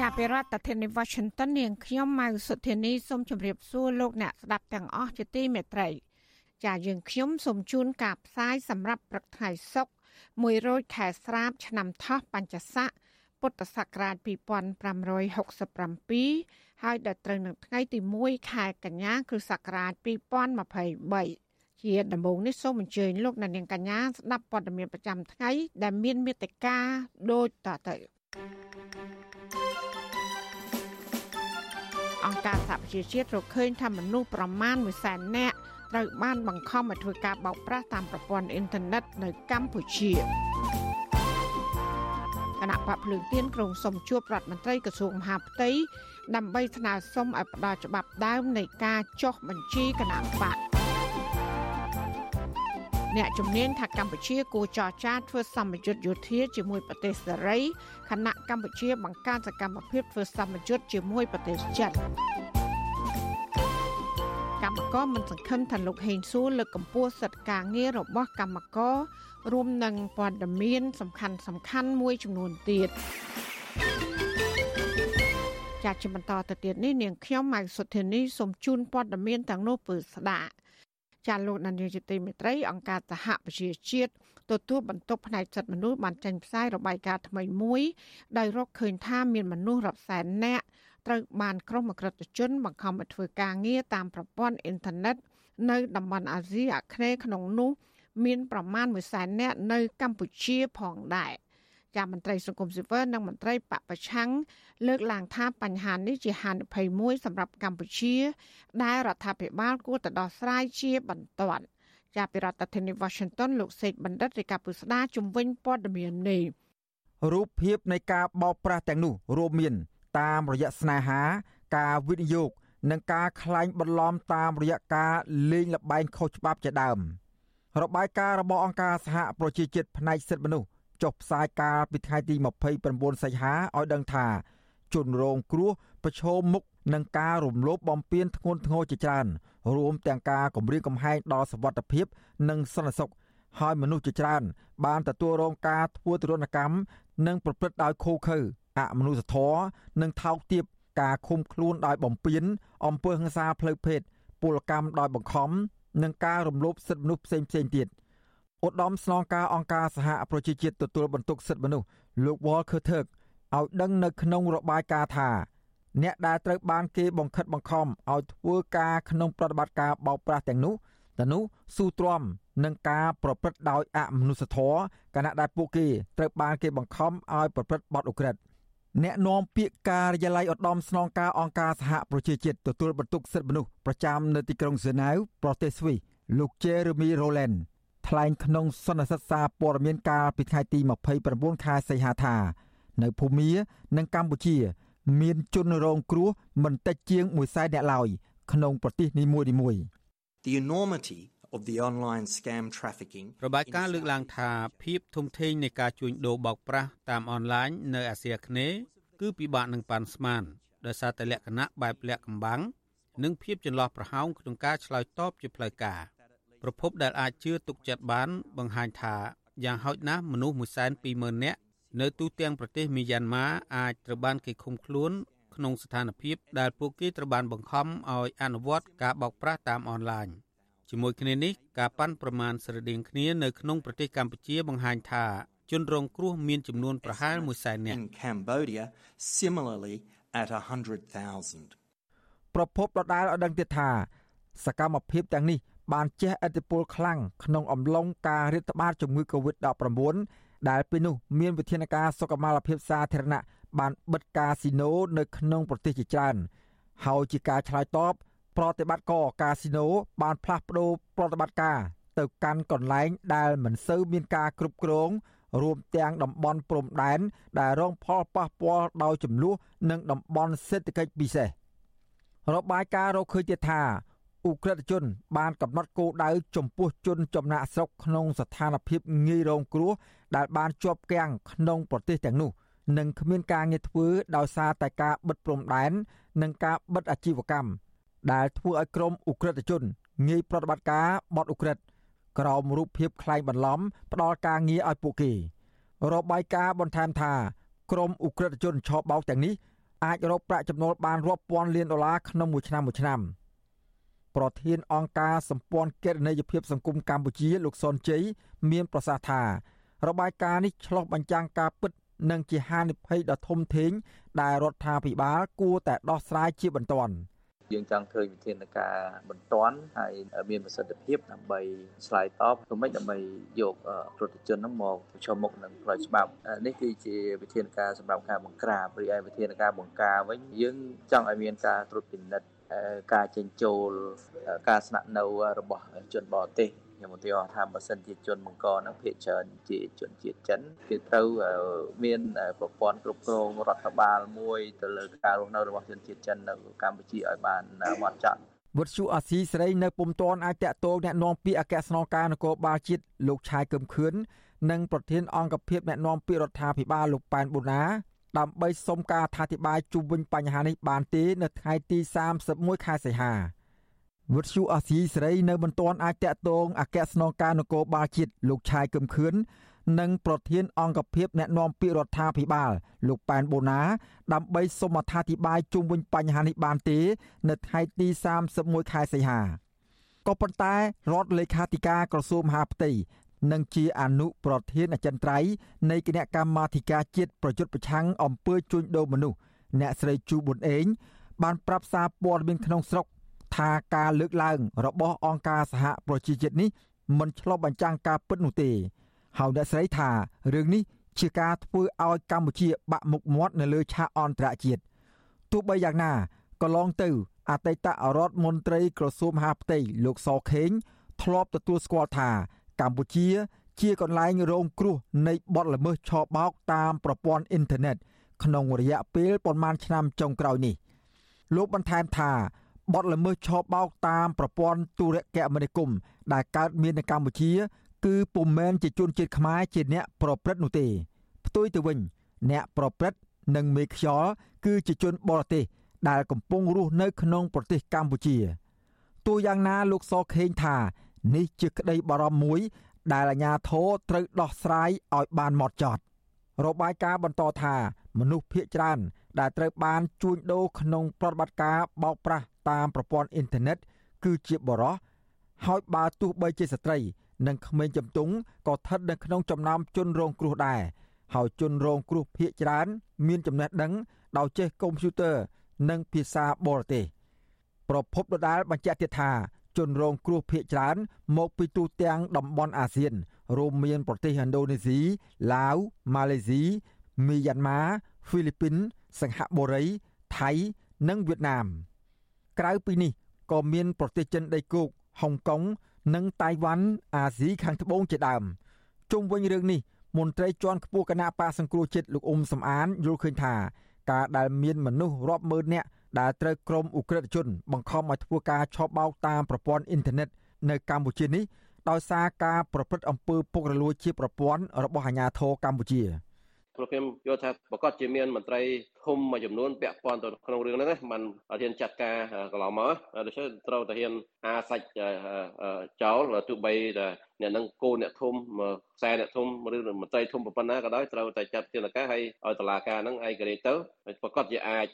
ចាប់ពីរដ្ឋធានី Washington នាងខ្ញុំម៉ៅសុធានីសូមជម្រាបសួរលោកអ្នកស្ដាប់ទាំងអស់ជាទីមេត្រី ចាយើងខ្ញុំសូមជូនការផ្សាយសម្រាប់ព្រឹកថ្ងៃសុក្រ100ខែស្រាប ឆ្នាំថោះបัญចស័កពុទ្ធសករាជ2567ហើយដល់ត្រូវនឹងថ្ងៃទី1ខែកញ្ញាគ្រិស្តសករាជ2023ជាដំបូងនេះសូមអញ្ជើញលោកអ្នកនាងកញ្ញាស្ដាប់ព័ត៌មានប្រចាំថ្ងៃដែលមានមេត្តាដូចតទៅ អង្គការសហប្រជាជាតិរកឃើញថាមនុស្សប្រមាណ1សែននាក់ត្រូវបានបង្ខំឲ្យធ្វើការបោកប្រាស់តាមប្រព័ន្ធអ៊ីនធឺណិតនៅកម្ពុជាគណៈបកភ្លើងទៀនក្រុងសុំជួបរដ្ឋមន្ត្រីក្រសួងមហាផ្ទៃដើម្បីស្នើសុំឲ្យផ្ដល់ច្បាប់ដើមនៃការចុះបញ្ជីគណៈបក អ្នកជំនាញថាកម្ពុជាគួរចរចាធ្វើសម្ពយុទ្ធយោធាជាមួយប្រទេសសេរីខណៈកម្ពុជាបង្កើនសកម្មភាពធ្វើសម្ពយុទ្ធជាមួយប្រទេសចិនកម្មករមិនសង្ឃឹមថាលោកហេងសួរលើកកម្ពស់សិទ្ធិការងាររបស់កម្មកររួមនឹងព័ត៌មាន សំខាន់សំខាន់មួយចំនួនទៀតចាជាបន្តទៅទៀតនេះនាងខ្ញុំម៉ៅសុធានីសូមជូនព័ត៌មានទាំងនោះពឺស្ដាប់ ចាលោកនាយកទីមេត្រីអង្គការសហប្រជាជាតិទទួលបន្ទុកផ្នែកសិទ្ធិមនុស្សបានចេញផ្សាយរបាយការណ៍ថ្មីមួយដោយរកឃើញថាមានមនុស្សរាប់សែននាក់ត្រូវបានក្រុមអក្រិតជនបង្ខំឲ្យធ្វើការងារតាមប្រព័ន្ធអ៊ីនធឺណិតនៅតំបន់អាស៊ីអាគ្នេយ៍ក្នុងនោះមានប្រមាណ1សែននាក់នៅកម្ពុជាផងដែរ ចាមន្ត្រីសង្គមស៊ីវិលនិងមន្ត្រីបពប្រឆាំងលើកឡើងថាបញ្ហានេះជាហានិភ័យមួយសម្រាប់កម្ពុជា ដែលរដ្ឋាភិបាលគួរតែដោះស្រាយជាបន្ទាន់ចាប់ពីរដ្ឋធានី Washington លោកសេកបណ្ឌិតរាជការពុស្ដាជំវិញព័ត៌មាននេះរូបភាពនៃការបោកប្រាស់ទាំងនោះរួមមាន តាមរយៈស្នេហា ការវិនិយោគនិងការក្លែងបន្លំតាមរយៈការលេងល្បែងខុសច្បាប់ជាដើមរបាយការណ៍របស់អង្គការសហប្រជាជាតិផ្នែកសិទ្ធិមនុស្ស ចុះផ្សាយកាលពីថ្ងៃទី29សីហាឲ្យដឹងថា ជនរងគ្រោះប្រឈមមុខនឹងការរំលោភបំពានធ្ងន់ធ្ងរជាច្រើនរួមទាំងការគំរាមកំហែងដល់សវត្ថិភាព និងសន្តិសុខហើយមនុស្សជាច្រើន បានទទួលរងការធ្វើទរណកម្មនិងប្រព្រឹត្តដោយឃោឃៅអមនុស្សធម៌និងថោកទាបការឃុំខ្លួនដោយបំពានអំពើហិង្សាផ្លូវភេទពលកម្មដោយបង្ខំនិងការរំលោភសិទ្ធិមនុស្សផ្សេងៗទៀត ឧត្តមស្នងការអង្គការសហប្រជាជាតិទទួលបន្ទុកសិទ្ធិមនុស្សលោក Walker Turk ឲ្យដឹងនៅក្នុងរបាយការណ៍ថា អ្នកដែលត្រូវបានគេបង្ខិតបង្ខំឲ្យធ្វើការក្នុងប្រតិបត្តិការបោកប្រាស់ទាំងនោះទៅនោះស៊ូទ្រាំនឹងការប្រព្រឹត្តដោយអមនុស្សធម៌គណៈដែលពួកគេត្រូវបានគេបង្ខំឲ្យប្រព្រឹត្តបទឧក្រិដ្ឋអ្នកនាំពាក្យការិយាល័យឧត្តមស្នងការអង្គការសហប្រជាជាតិទទួលបន្ទុកសិទ្ធិមនុស្សប្រចាំនៅទីក្រុងហ្សឺណែវប្រទេសស្វីសលោក Jeremy Rowland ថ្លែងក្នុងសន្និសីទសារព័ត៌មានកាលពីថ្ងៃទី29ខែសីហាថានៅភូមានិងកម្ពុជា មានជនរងគ្រោះមិនតិចជាង1សែននាក់ឡើយក្នុងប្រទេសនីមួយៗ The enormity of the online scam trafficking របាយការណ៍លើកឡើងថាភាពធំធេងនៃការជួញដូរបោកប្រាស់តាមអនឡាញនៅអាស៊ីអាគ្នេយ៍គឺពិបាកនឹងប៉ាន់ស្មានដោយសារតែលក្ខណៈបែបលាក់កំបាំងនិងភាពចន្លោះប្រហោងក្នុងការឆ្លើយតបជាផ្លូវការ ប្រភពដែលអាចជឿទុកចិត្តបាន បង្ហាញថាយ៉ាងហោចណាស់មនុស្ស120,000នាក់នៅទូទាំងប្រទេសមីយ៉ាន់ម៉ាអាចត្រូវបានគេឃុំខ្លួន ក្នុងស្ថានភាពដែលពួកគេត្រូវបានបង្ខំឲ្យអនុវត្តការបោកប្រាស់តាមអនឡាញជាមួយគ្នានេះការប៉ាន់ប្រមាណស្រដៀងគ្នានៅក្នុងប្រទេសកម្ពុជាបង្ហាញថាជនរងគ្រោះមានចំនួនប្រហែល1សែននាក់ in Cambodia similarly at 100,000ប្រពន្ធដដែលឲ្យដឹងទៀតថា សកម្មភាពទាំងនេះ បានជះឥទ្ធិពលខ្លាំងក្នុងអំឡុងការរាតត្បាតជំងឺ Covid-19 ដែលពេលនោះមានវិធានការសុខុមាលភាពសាធារណៈបានបិទកាស៊ីណូនៅក្នុងប្រទេសជាច្រើនហើយជាការឆ្លើយតបប្រតិបត្តិការកាស៊ីណូបានផ្លាស់ប្តូរប្រតិបត្តិការទៅកាន់កន្លែងដែលមិនសូវមានការគ្រប់គ្រងរួមទាំងតំបន់ព្រំដែនដែលរងផលប៉ះពាល់ដោយចំនួននិងតំបន់សេដ្ឋកិច្ចពិសេសរបាយការណ៍រកឃើញទៀតថា អ៊ុក្រិតជន បានកំណត់គោលដៅចំពោះជនចំណាក់ស្រុកក្នុងស្ថានភាពងាយរងគ្រោះដែលបានជាប់គាំងក្នុងប្រទេសទាំងនោះនិងគ្មានការងារធ្វើដោយសារតែការបិទព្រំដែននិងការបិទអាជីវកម្មដែលធ្វើឲ្យក្រមអ៊ុក្រិតជនងាយប្រតិបត្តិការបដអ៊ុក្រិតក្រមរូបភាពខ្លែងបន្លំផ្ដាល់ការងារឲ្យពួកគេ របាយការណ៍បន្ថែមថាក្រមអ៊ុក្រិតជនឆោបបោកទាំងនេះអាចរកប្រាក់ចំណូលបានរាប់ពាន់លានដុល្លារក្នុងមួយឆ្នាំមួយឆ្នាំ។ ប្រធានអង្គការសម្ព័ន្ធគណនេយ្យភាពសង្គមកម្ពុជាលោកសុនជ័យមានប្រសាសន៍ថារបាយការណ៍នេះឆ្លុះបញ្ចាំងការពិតនិងជាហានិភ័យដ៏ធំធេងដែលរដ្ឋាភិបាលគួរតែដោះស្រាយជាបន្ទាន់យើងចង់ឃើញវិធានការបន្ទាន់ហើយមានប្រសិទ្ធភាពដើម្បីឆ្លើយតបទៅមិនដើម្បីយកប្រតិជនហ្នឹងមកប្រឈមមុខនឹងផ្លូវច្បាប់នេះគឺជាវិធានការសម្រាប់ការបង្ក្រាបឬឯវិធានការបង្ការវិញយើងចង់ឲ្យមានការត្រួតពិនិត្យ ការចេញចូលការស្នាក់នៅរបស់ជនបរទេសខ្ញុំឧទាហរណ៍ថាបើសិនជាជនបង្កនឹងភាគច្រើនជាជនជាតិចិនគេត្រូវមានប្រព័ន្ធគ្រប់គ្រងរដ្ឋបាលមួយទៅលើការរស់នៅរបស់ជនជាតិចិននៅកម្ពុជាឲ្យបានហ្មត់ចត់វុទ្ធុអាស៊ីសេរីនៅពុំទាន់អាចតាក់ទងแนะនាំពាក្យអគ្គស្នងការនគរបាលជាតិលោកឆាយកឹមខឿននិងប្រធានអង្គភិបแนะនាំពាក្យរដ្ឋាភិបាលលោកប៉ែនប៊ូណា ដើម្បីសុំការអធិប្បាយជុំវិញបញ្ហានេះបានទេនៅថ្ងៃទី31ខែសីហាវិទ្យុអាស៊ីសេរីនៅមិនទាន់អាចតាក់ទងអគ្គស្នងការនគរបាលជាតិលោកឆាយកឹមខឿននិងប្រធានអង្គភិបអ្នកណែនាំពាក្យរដ្ឋាភិបាល លោកប៉ែនបូណា ដើម្បីសូមអធិប្បាយជុំវិញបញ្ហានេះបានទេ នៅថ្ងៃទី31ខែសីហាក៏ប៉ុន្តែរដ្ឋលេខាធិការក្រសួងមហាផ្ទៃ និងជាអនុប្រធានអចិន្ត្រៃយ៍នៃគណៈកម្មាធិការជាតិប្រយុទ្ធប្រឆាំងអំពើជួញដូរមនុស្សអ្នកស្រីជូប៊ុនអេង បានប្រាប់សារព័ត៌មានក្នុងស្រុកថាការលើកឡើងរបស់អង្គការសហប្រជាជាតិនេះមិនឆ្លុះបញ្ចាំងការពិតនោះទេហើយអ្នកស្រីថារឿងនេះជាការធ្វើឲ្យកម្ពុជាបាក់មុខមាត់នៅលើឆាកអន្តរជាតិទោះបីយ៉ាងណាក៏ឡងទៅអតីតរដ្ឋមន្ត្រីក្រសួងមហាផ្ទៃលោកសខេងធ្លាប់ទទួលស្គាល់ថា កម្ពុជា ជាកន្លែងរងគ្រោះនៃបទល្មើសឆបោកតាមប្រព័ន្ធអ៊ីនធឺណិតក្នុងរយៈពេលប្រមាណឆ្នាំចុងក្រោយនេះលោកបន្ថែមថាបទល្មើសឆបោកតាមប្រព័ន្ធទូរគមនាគមន៍ដែលកើតមាននៅកម្ពុជា គឺពុំមែនជាជនជាតិខ្មែរជាអ្នកប្រព្រឹត្តនោះទេ ផ្ទុយទៅវិញ អ្នកប្រព្រឹត្តនិងមេខ្យល់គឺជាជនបរទេសដែលកំពុងរស់នៅក្នុងប្រទេសកម្ពុជាទោះយ៉ាងណាលោកសខេងថា នេះជាក្តីបារម្ភមួយ ដែលអាជ្ញាធរត្រូវដោះស្រាយឲ្យបានម៉ត់ចត់ របាយការណ៍បន្តថាមនុស្សភៀសច្រើន ដែលត្រូវបានជួញដូរក្នុងប្រតិបត្តិការបោកប្រាស់តាមប្រព័ន្ធអ៊ីនធឺណិត គឺជាបរិសហើយបើទោះបីជាស្ត្រី និងក្មេងជំទង់ក៏ស្ថិតនៅក្នុងចំណោមជនរងគ្រោះដែរហើយជនរងគ្រោះភៀសច្រើន មានចំណេះដឹងដោយចេះកុំព្យូទ័រនិងភាសាបរទេសប្រពន្ធដដាលបញ្ជាក់ទៀតថា ជនរងគ្រោះភៀសច្រើនមកពីទូទាំងតំបន់អាស៊ាន រួមមានប្រទេសឥណ្ឌូនេស៊ីឡាវម៉ាឡេស៊ីមីយ៉ាន់ម៉ាហ្វីលីពីន សិង្ហបុរីថៃ និងវៀតណាម ក្រៅពីនេះក៏មានប្រទេសចិនដីគោកហុងកុង និងតៃវ៉ាន់អាស៊ីខាងត្បូងជាដើមជុំវិញរឿងនេះមន្ត្រីជាន់ខ្ពស់គណៈបាសង្គ្រោះជាតិលោកអ៊ុំសំអានយល់ឃើញថាការដែលមានមនុស្សរាប់ម៉ឺននាក់ ដែលត្រូវក្រុមអ ுக ្រិតជន បង្ខំឲ្យធ្វើការឆបោកតាមប្រព័ន្ធអ៊ីនធឺណិតនៅកម្ពុជានេះដោយសារការប្រព្រឹត្តអំពើពុករលួយជាប្រព័ន្ធរបស់អាជ្ញាធរកម្ពុជា។ ព្រោះខ្ញុំយល់ថាប្រកាសជាមានមន្ត្រីធំមួយចំនួនពាក់ព័ន្ធទៅក្នុងរឿងហ្នឹងណាมันហ៊ានចាត់ការកន្លងមកដូច្នេះត្រូវតែហ៊ានអាសាច់ចោលទោះបីតែអ្នកនឹងគោអ្នកធំខ្សែអ្នកធំឬមន្ត្រីធំប៉ុណ្ណាក៏ដោយត្រូវតែចាត់វិធានការឲ្យឲ្យតឡាការហ្នឹងឯករាជ្យទៅប្រកាសជាអាច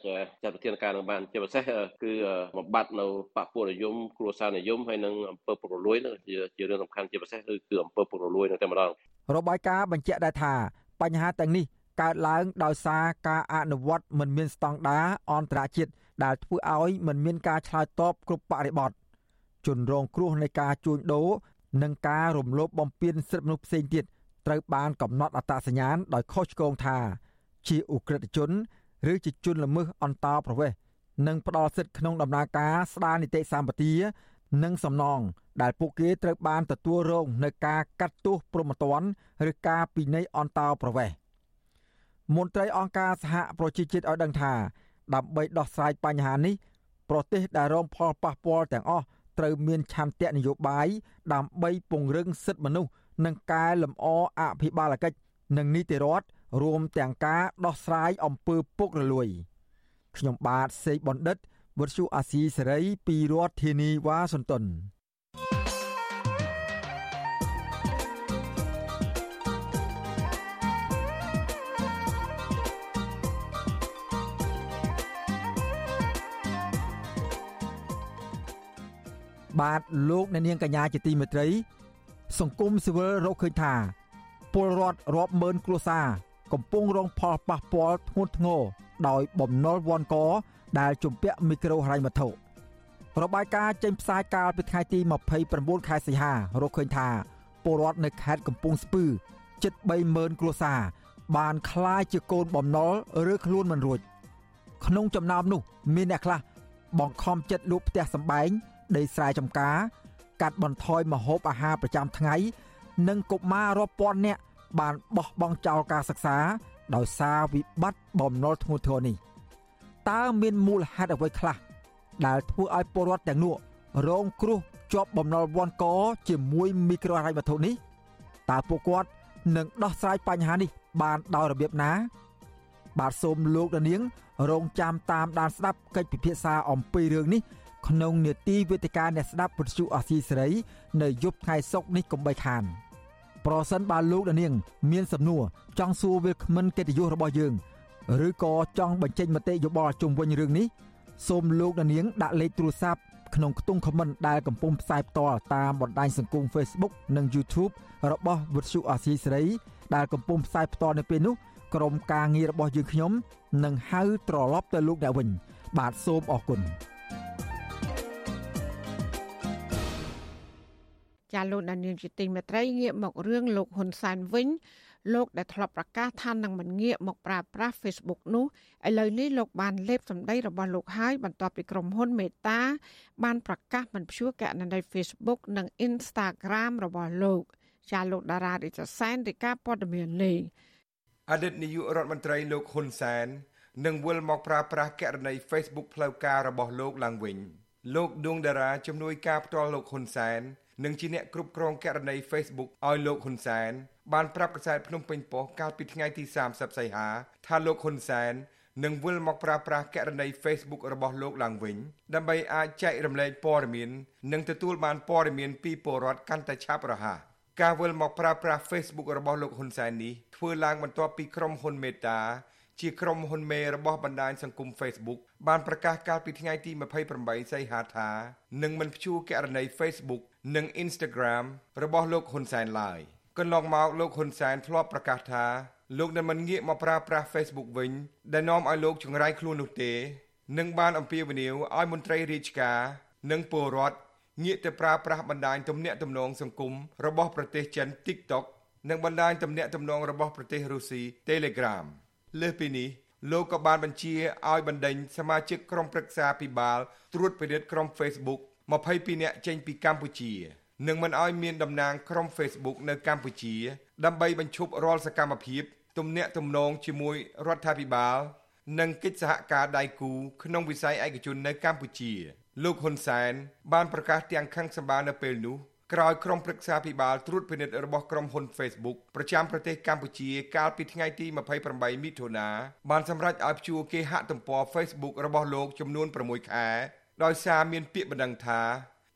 ចាត់វិធានការនឹងបានជាពិសេសគឺបំបត្តិនៅបពុរនិយមគ្រួសារនិយមហើយនឹងអំពើពុករលួយហ្នឹងជាជារឿងសំខាន់ជាពិសេសគឺគឺអំពើពុករលួយនឹងតែម្ដងរបាយការណ៍បញ្ជាក់ដែរថាបញ្ហាទាំងនេះ កើតឡើងដោយសារការអនុវត្តមិនមានស្តង់ដារអន្តរជាតិដែលធ្វើឲ្យមិនមានការឆ្លើយតបគ្រប់បរិបទជនរងគ្រោះនៃការជួញដូរនិងការរំលោភបំពានសិទ្ធិមនុស្សផ្សេងទៀតត្រូវបានកំណត់អត្តសញ្ញាណដោយខុសឆ្គងថាជាអ ுக ្រិតជន ឬជាជនល្មើសអន្តោប្រវេសន៍និងផ្ដល់សិទ្ធិក្នុងដំណើរការស្ដារនីតិសម្បទានិងសំណងដែលពួកគេត្រូវបានទទួលរងនៅការកាត់ទោសព្រហ្មទណ្ឌឬការពិន័យអន្តោប្រវេសន៍ មន្ត្រីអង្គការសហប្រជាជាតិឲ្យដឹងថាដើម្បីដោះស្រាយបញ្ហានេះប្រទេសដែលរងផលប៉ះពាល់ទាំងអស់ត្រូវមានឆន្ទៈនយោបាយដើម្បីពង្រឹងសិទ្ធិមនុស្សនិងកែលម្អអភិបាលកិច្ចនិងនីតិរដ្ឋរួមទាំងការដោះស្រាយអំពើពុករលួយខ្ញុំបាទសេកបណ្ឌិតវុទ្ធុអាស៊ីសេរីពីរដ្ឋធានីវ៉ាស៊ីនតោន បាទលោកអ្នកនាងកញ្ញាជាទីមេត្រី សង្គមស៊ីវិលរកឃើញថាពលរដ្ឋរាប់ម៉ឺនគ្រួសារកំពុងរងផលប៉ះពាល់ធ្ងន់ធ្ងរដោយបំណុលវ៉ាន់កដែលជំពាក់មីក្រូហិរញ្ញវត្ថុរបាយការណ៍ចេញផ្សាយកាលពីថ្ងៃទី29ខែសីហារកឃើញថាពលរដ្ឋនៅខេត្តកំពង់ស្ពឺជិត30000គ្រួសារបានคล้ายជាកូនបំណុលឬខ្លួនមិនរួច ក្នុងចំណោមនោះមានអ្នកខ្លះបង្ខំចិត្តលូកផ្ទះសម្បែង ដីស្រែចម្ការ កាត់បន្ថយម្ហូបអាហារប្រចាំថ្ងៃ និងកុមាររាប់ពាន់នាក់បានបោះបង់ចោលការសិក្សា ដោយសារវិបត្តិបំណុលធ្ងន់ធ្ងរនេះតើមានមូលហេតុអ្វីខ្លះដែលធ្វើឲ្យពលរដ្ឋទាំងនោះរងគ្រោះជាប់បំណុលវ័នកជាមួយមីក្រូហិរញ្ញវត្ថុនេះតើពួកគាត់នឹងដោះស្រាយបញ្ហានេះបានដោយរបៀបណា បាទសូមលោកនាង រងចាំតាមដានស្ដាប់កិច្ចពិភាក្សាអំពីរឿងនេះ ក្នុងនេតិវេទិកាអ្នកស្ដាប់វិទ្យុអាស៊ីសេរី នៅយប់ថ្ងៃសុក្រនេះកុំបីខានប្រសិនបើលោកនាង មានសំណួរចង់សួរវាគ្មិនកិត្តិយសរបស់យើងឬក៏ចង់បញ្ចេញមតិយោបល់ជុំវិញរឿងនេះសូមលោកនាង ដាក់លេខទូរស័ព្ទក្នុងខ្ទង់ comment ដែលកំពុងផ្សាយផ្ទាល់តាមបណ្ដាញសង្គម Facebook និង YouTube របស់វិទ្យុអាស៊ីសេរីដែលកំពុងផ្សាយផ្ទាល់នៅពេលនេះក្រុមការងាររបស់យើងខ្ញុំនឹងហៅត្រឡប់ទៅលោកអ្នកវិញ បាទសូមអរគុណ ចាលោកដានៀងជាទីមេត្រីងាកមករឿងលោកហ៊ុនសែនវិញលោកដែលធ្លាប់ប្រកាសថានឹងមិនងាកមកប្រើប្រាស់ Facebook នោះឥឡូវនេះលោកបានលេបសម្ដីរបស់លោកហើយបន្ទាប់ពីក្រុមហ៊ុនមេតា បានប្រកាសមិនព្យួរកណន័យ Facebook និង Instagram របស់លោកចាលោកតារារិទ្ធសែនរាយការណ៍ព័ត៌មានលេងអតីតនាយករដ្ឋមន្ត្រីលោកហ៊ុនសែននឹងវិលមកប្រើប្រាស់កណន័យ Facebook ផ្លូវការរបស់លោកឡើងវិញលោកដួងតារាជំនួយការផ្ទាល់លោកហ៊ុនសែន និងជាអ្នកគ្រប់គ្រងករណី Facebook ឲ្យលោកហ៊ុនសែនបានប្រាប់កាសែតភ្នំពេញប៉ុស្តិ៍កាលពីថ្ងៃទី30សីហាថាលោកហ៊ុនសែននឹងវិលមកប្រើប្រាស់ករណី Facebook របស់លោកឡើងវិញដើម្បីអាចចែករំលែកព័ត៌មាន និងទទួលបានព័ត៌មានពីពលរដ្ឋកាន់តែឆាប់រហ័សការវិលមកប្រើប្រាស់ Facebook របស់លោកហ៊ុនសែននេះធ្វើឡើងបន្ទាប់ពីក្រុមហ៊ុនមេតា ជាក្រុមហ៊ុនមេរបស់បណ្ដាញសង្គម Facebook បានប្រកាសកាលពីថ្ងៃទី28សីហាថានឹងមិនព្យួរករណី Facebook និង Instagram របស់លោកហ៊ុនសែនឡើយកន្លងមកលោកហ៊ុនសែនធ្លាប់ប្រកាសថាលោកនឹងមិនងាកមកប្រើប្រាស់ Facebook វិញដែលនាំឲ្យលោកចង្រៃខ្លួននោះទេនឹងបានអំពាវនាវឲ្យមន្ត្រីរាជការនិងពលរដ្ឋងាកទៅប្រើប្រាស់បណ្ដាញទំនាក់ទំនងសង្គមរបស់ប្រទេសចិន TikTok និងបណ្ដាញទំនាក់ទំនងរបស់ប្រទេសរុស្ស៊ី Telegram លើសពីនេះលោកក៏បានបញ្ជាឲ្យបណ្ដេញសមាជិកក្រុមប្រឹក្សាពិបាលត្រួតពិនិត្យក្រុម Facebook 22នាក់ចេញពីកម្ពុជានិងមិនឲ្យមានតំណាងក្រុម Facebook នៅកម្ពុជា ដើម្បីបញ្ឈប់រាល់សកម្មភាព ទំនាក់ទំនងជាមួយរដ្ឋាភិបាល និងកិច្ចសហការដៃគូក្នុងវិស័យឯកជននៅកម្ពុជា លោកហ៊ុនសែនបានប្រកាសទាំងខឹងសម្បារនៅពេលនោះ ក្រោយក្រុមប្រឹក្សាភិបាលត្រួតពិនិត្យរបស់ក្រុមហ៊ុន Facebook ប្រចាំប្រទេសកម្ពុជាកាលពីថ្ងៃទី28មិថុនាបានសម្រេចឲ្យព្យួរគេហទំព័រ Facebook របស់លោកចំនួន6ខែដោយសារមានពាក្យបណ្ដឹងថា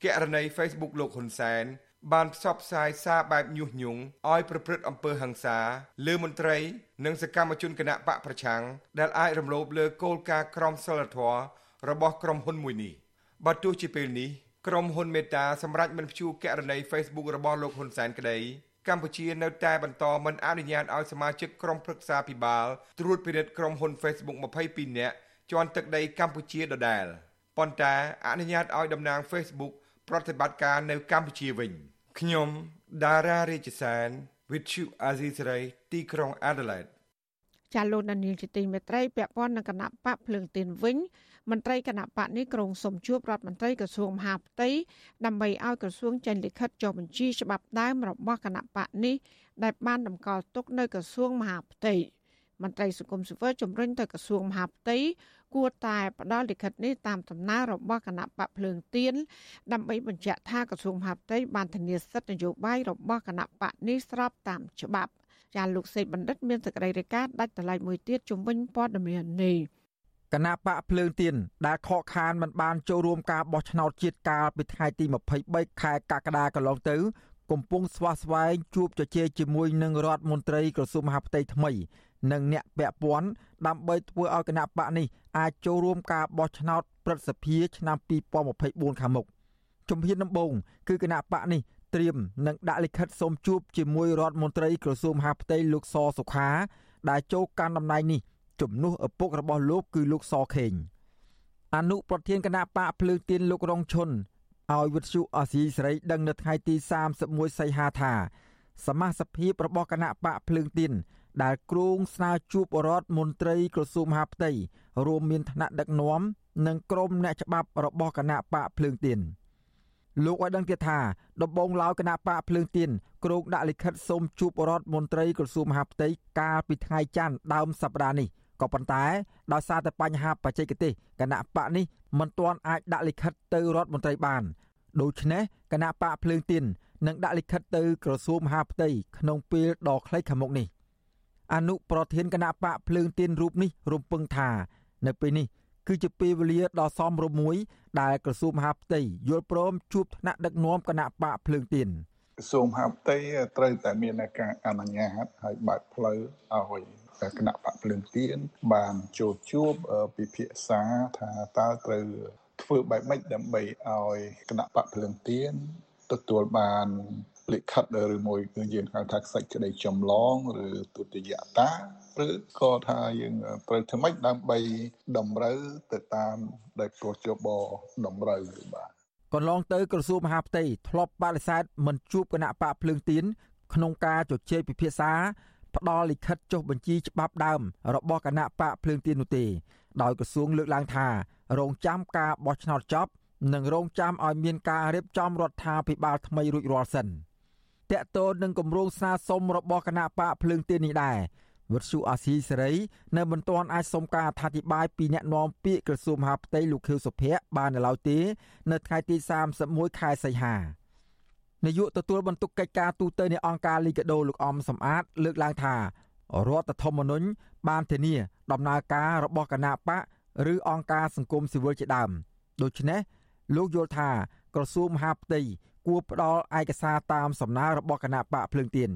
ករណី Facebook លោកហ៊ុនសែនបានផ្សព្វផ្សាយសារបែបញុះញង់ឲ្យប្រព្រឹត្តអំពើហិង្សាលើមន្ត្រី និងសកម្មជនគណៈបកប្រឆាំងដែលអាចរំលោភលើគោលការណ៍ក្រមសីលធម៌របស់ក្រុមហ៊ុនមួយនេះបើទោះជាពេលនេះ ក្រុមហ៊ុនមេតាសម្រាប់មិនព្យួរករណី Facebook របស់លោកហ៊ុនសែនក្តីកម្ពុជានៅតែបន្តមិនអនុញ្ញាតឲ្យសមាជិកក្រុមប្រឹក្សាពិបាលត្រួតពិនិត្យក្រុមហ៊ុន Facebook 22នាក់ជាន់ទឹកដីកម្ពុជាដដែលប៉ុន្តែអនុញ្ញាតឲ្យតំណាង Facebook ប្រតិបត្តិការនៅកម្ពុជាវិញខ្ញុំដារ៉ារាជសែន With you Azisari ទីក្រុង Adelaide ចាលោកដានីលជាទីមេត្រីពាក់ព័ន្ធនឹងគណៈបកភ្លើងទៀនវិញ មន្ត្រីគណៈបកនេះក្រុងសុំជួបរដ្ឋមន្ត្រីក្រសួងមហាផ្ទៃដើម្បីឲ្យក្រសួងចេញលិខិតចុះបញ្ជីច្បាប់ដើមរបស់គណៈបកនេះដែលបានតម្កល់ទុកនៅក្រសួងមហាផ្ទៃមន្ត្រីសង្គមស៊ីវិលជំរុញទៅក្រសួងមហាផ្ទៃគួរតែផ្ដល់លិខិតនេះតាមដំណើររបស់គណៈបកភ្លើងទៀនដើម្បីបញ្ជាក់ថាក្រសួងមហាផ្ទៃបានធានាសិទ្ធិនយោបាយរបស់គណៈបកនេះស្របតាមច្បាប់ចាលោកសេកបណ្ឌិតមានសេចក្តីរាយការណ៍ដាច់ដライមួយទៀតជំវិញព័ត៌មាននេះ គណៈបកភ្លើងទៀនដែលខកខានមិនបានចូលរួមការបោះឆ្នោតជាតិកាលពីថ្ងៃទី23ខែកក្កដាកន្លងទៅ កំពុងស្វាស្វែងជួបជជែកជាមួយនឹងរដ្ឋមន្ត្រីក្រសួងមហាផ្ទៃថ្មី និងអ្នកពាក់ព័ន្ធដើម្បីធ្វើឲ្យគណៈបកនេះអាចចូលរួមការបោះឆ្នោតព្រឹទ្ធសភាឆ្នាំ2024ខាងមុខជំហានដំបូងគឺគណៈបកនេះត្រៀមនឹងដាក់លិខិតសូមជួបជាមួយរដ្ឋមន្ត្រីក្រសួងមហាផ្ទៃលោកសសុខាដែលចូលកាន់តំណែងនេះ ជំនួសឪពុករបស់លោកគឺលោកសខេងអនុប្រធានគណៈបកភ្លើងទៀនលោករងឈុនឲ្យវិទ្យុអាស៊ីសេរីដឹងនៅថ្ងៃទី31សីហាថា សមាជិកភាពរបស់គណៈបកភ្លើងទៀនដែលគ្រោងស្នើជួបរដ្ឋមន្ត្រីក្រសួងមហាផ្ទៃរួមមានថ្នាក់ដឹកនាំនិងក្រុមអ្នកច្បាប់របស់គណៈបកភ្លើងទៀនលោកឲ្យដឹងទៀតថាដំបងឡើយគណៈបកភ្លើងទៀនគ្រោងដាក់លិខិតសូមជួបរដ្ឋមន្ត្រីក្រសួងមហាផ្ទៃកាលពីថ្ងៃច័ន្ទដើមសប្តាហ៍នេះ ក៏ប៉ុន្តែដោយសារតែបញ្ហាបច្ចេកទេសគណៈបកនេះមិនទាន់អាចដាក់លិខិតទៅរដ្ឋមន្ត្រីបានដូច្នេះគណៈបកភ្លើងទៀននឹងដាក់លិខិតទៅក្រសួងមហាផ្ទៃក្នុងពេលដ៏ខ្លីខាងមុខនេះអនុប្រធានគណៈបកភ្លើងទៀនរូបនេះរំពឹងថា នៅពេលនេះគឺជាពេលវេលាដ៏សមរម្យមួយដែលក្រសួងមហាផ្ទៃយល់ព្រមជួបថ្នាក់ដឹកនាំគណៈបកភ្លើងទៀនក្រសួងមហាផ្ទៃត្រូវតែមានការអនុញ្ញាតឲ្យបើកផ្លូវឲ្យ គណៈបកភ្លើងទៀនបានចូលជួបពិភាក្សាថាតើត្រូវធ្វើបែបម៉េចដើម្បីឲ្យគណៈបកភ្លើងទៀនទទួលបានលិខិតឬមួយគឺយើងហៅថាសេចក្តីចម្លងឬទុតិយតាឬក៏ថាយើងត្រូវធ្វើម៉េចដើម្បីតម្រូវទៅតាមដែលកោះជបតម្រូវបាទកន្លងទៅក្រសួងមហាផ្ទៃធ្លាប់បដិសេធមិនជួបគណៈបកភ្លើងទៀនក្នុងការជជែកពិភាក្សា ផ្ដល់លិខិតចុះបញ្ជីច្បាប់ដើមរបស់គណៈបកភ្លើងទៀននោះទេដោយក្រសួងលើកឡើងថារងចាំការបោះឆ្នោតចប់និងរងចាំឲ្យមានការរៀបចំរដ្ឋាភិបាលថ្មីរួចរាល់សិនតកតូននឹងគម្រោងស្នើសុំរបស់គណៈបកភ្លើងទៀននេះដែរវត្តសុអាស៊ីសេរីនៅមិនទាន់អាចសុំការអធិប្បាយពីអ្នកនាំពាក្យក្រសួងមហាផ្ទៃលោកខៀវសុភ័ក្របាននៅឡើយទេ នៅថ្ងៃទី31ខែសីហា នាយកទទួលបន្ទុកកិច្ចការទូតនៃអង្គការលីកាដូលោកអំសំអាត លើកឡើងថារដ្ឋធម្មនុញ្ញបានធានាដំណើរការរបស់គណៈបកឬអង្គការសង្គមស៊ីវិលជាដើមដូច្នេះលោកយល់ថាក្រសួងមហាផ្ទៃគួរផ្ដល់ឯកសារតាមសំណើរបស់គណៈបកភ្លើងទៀន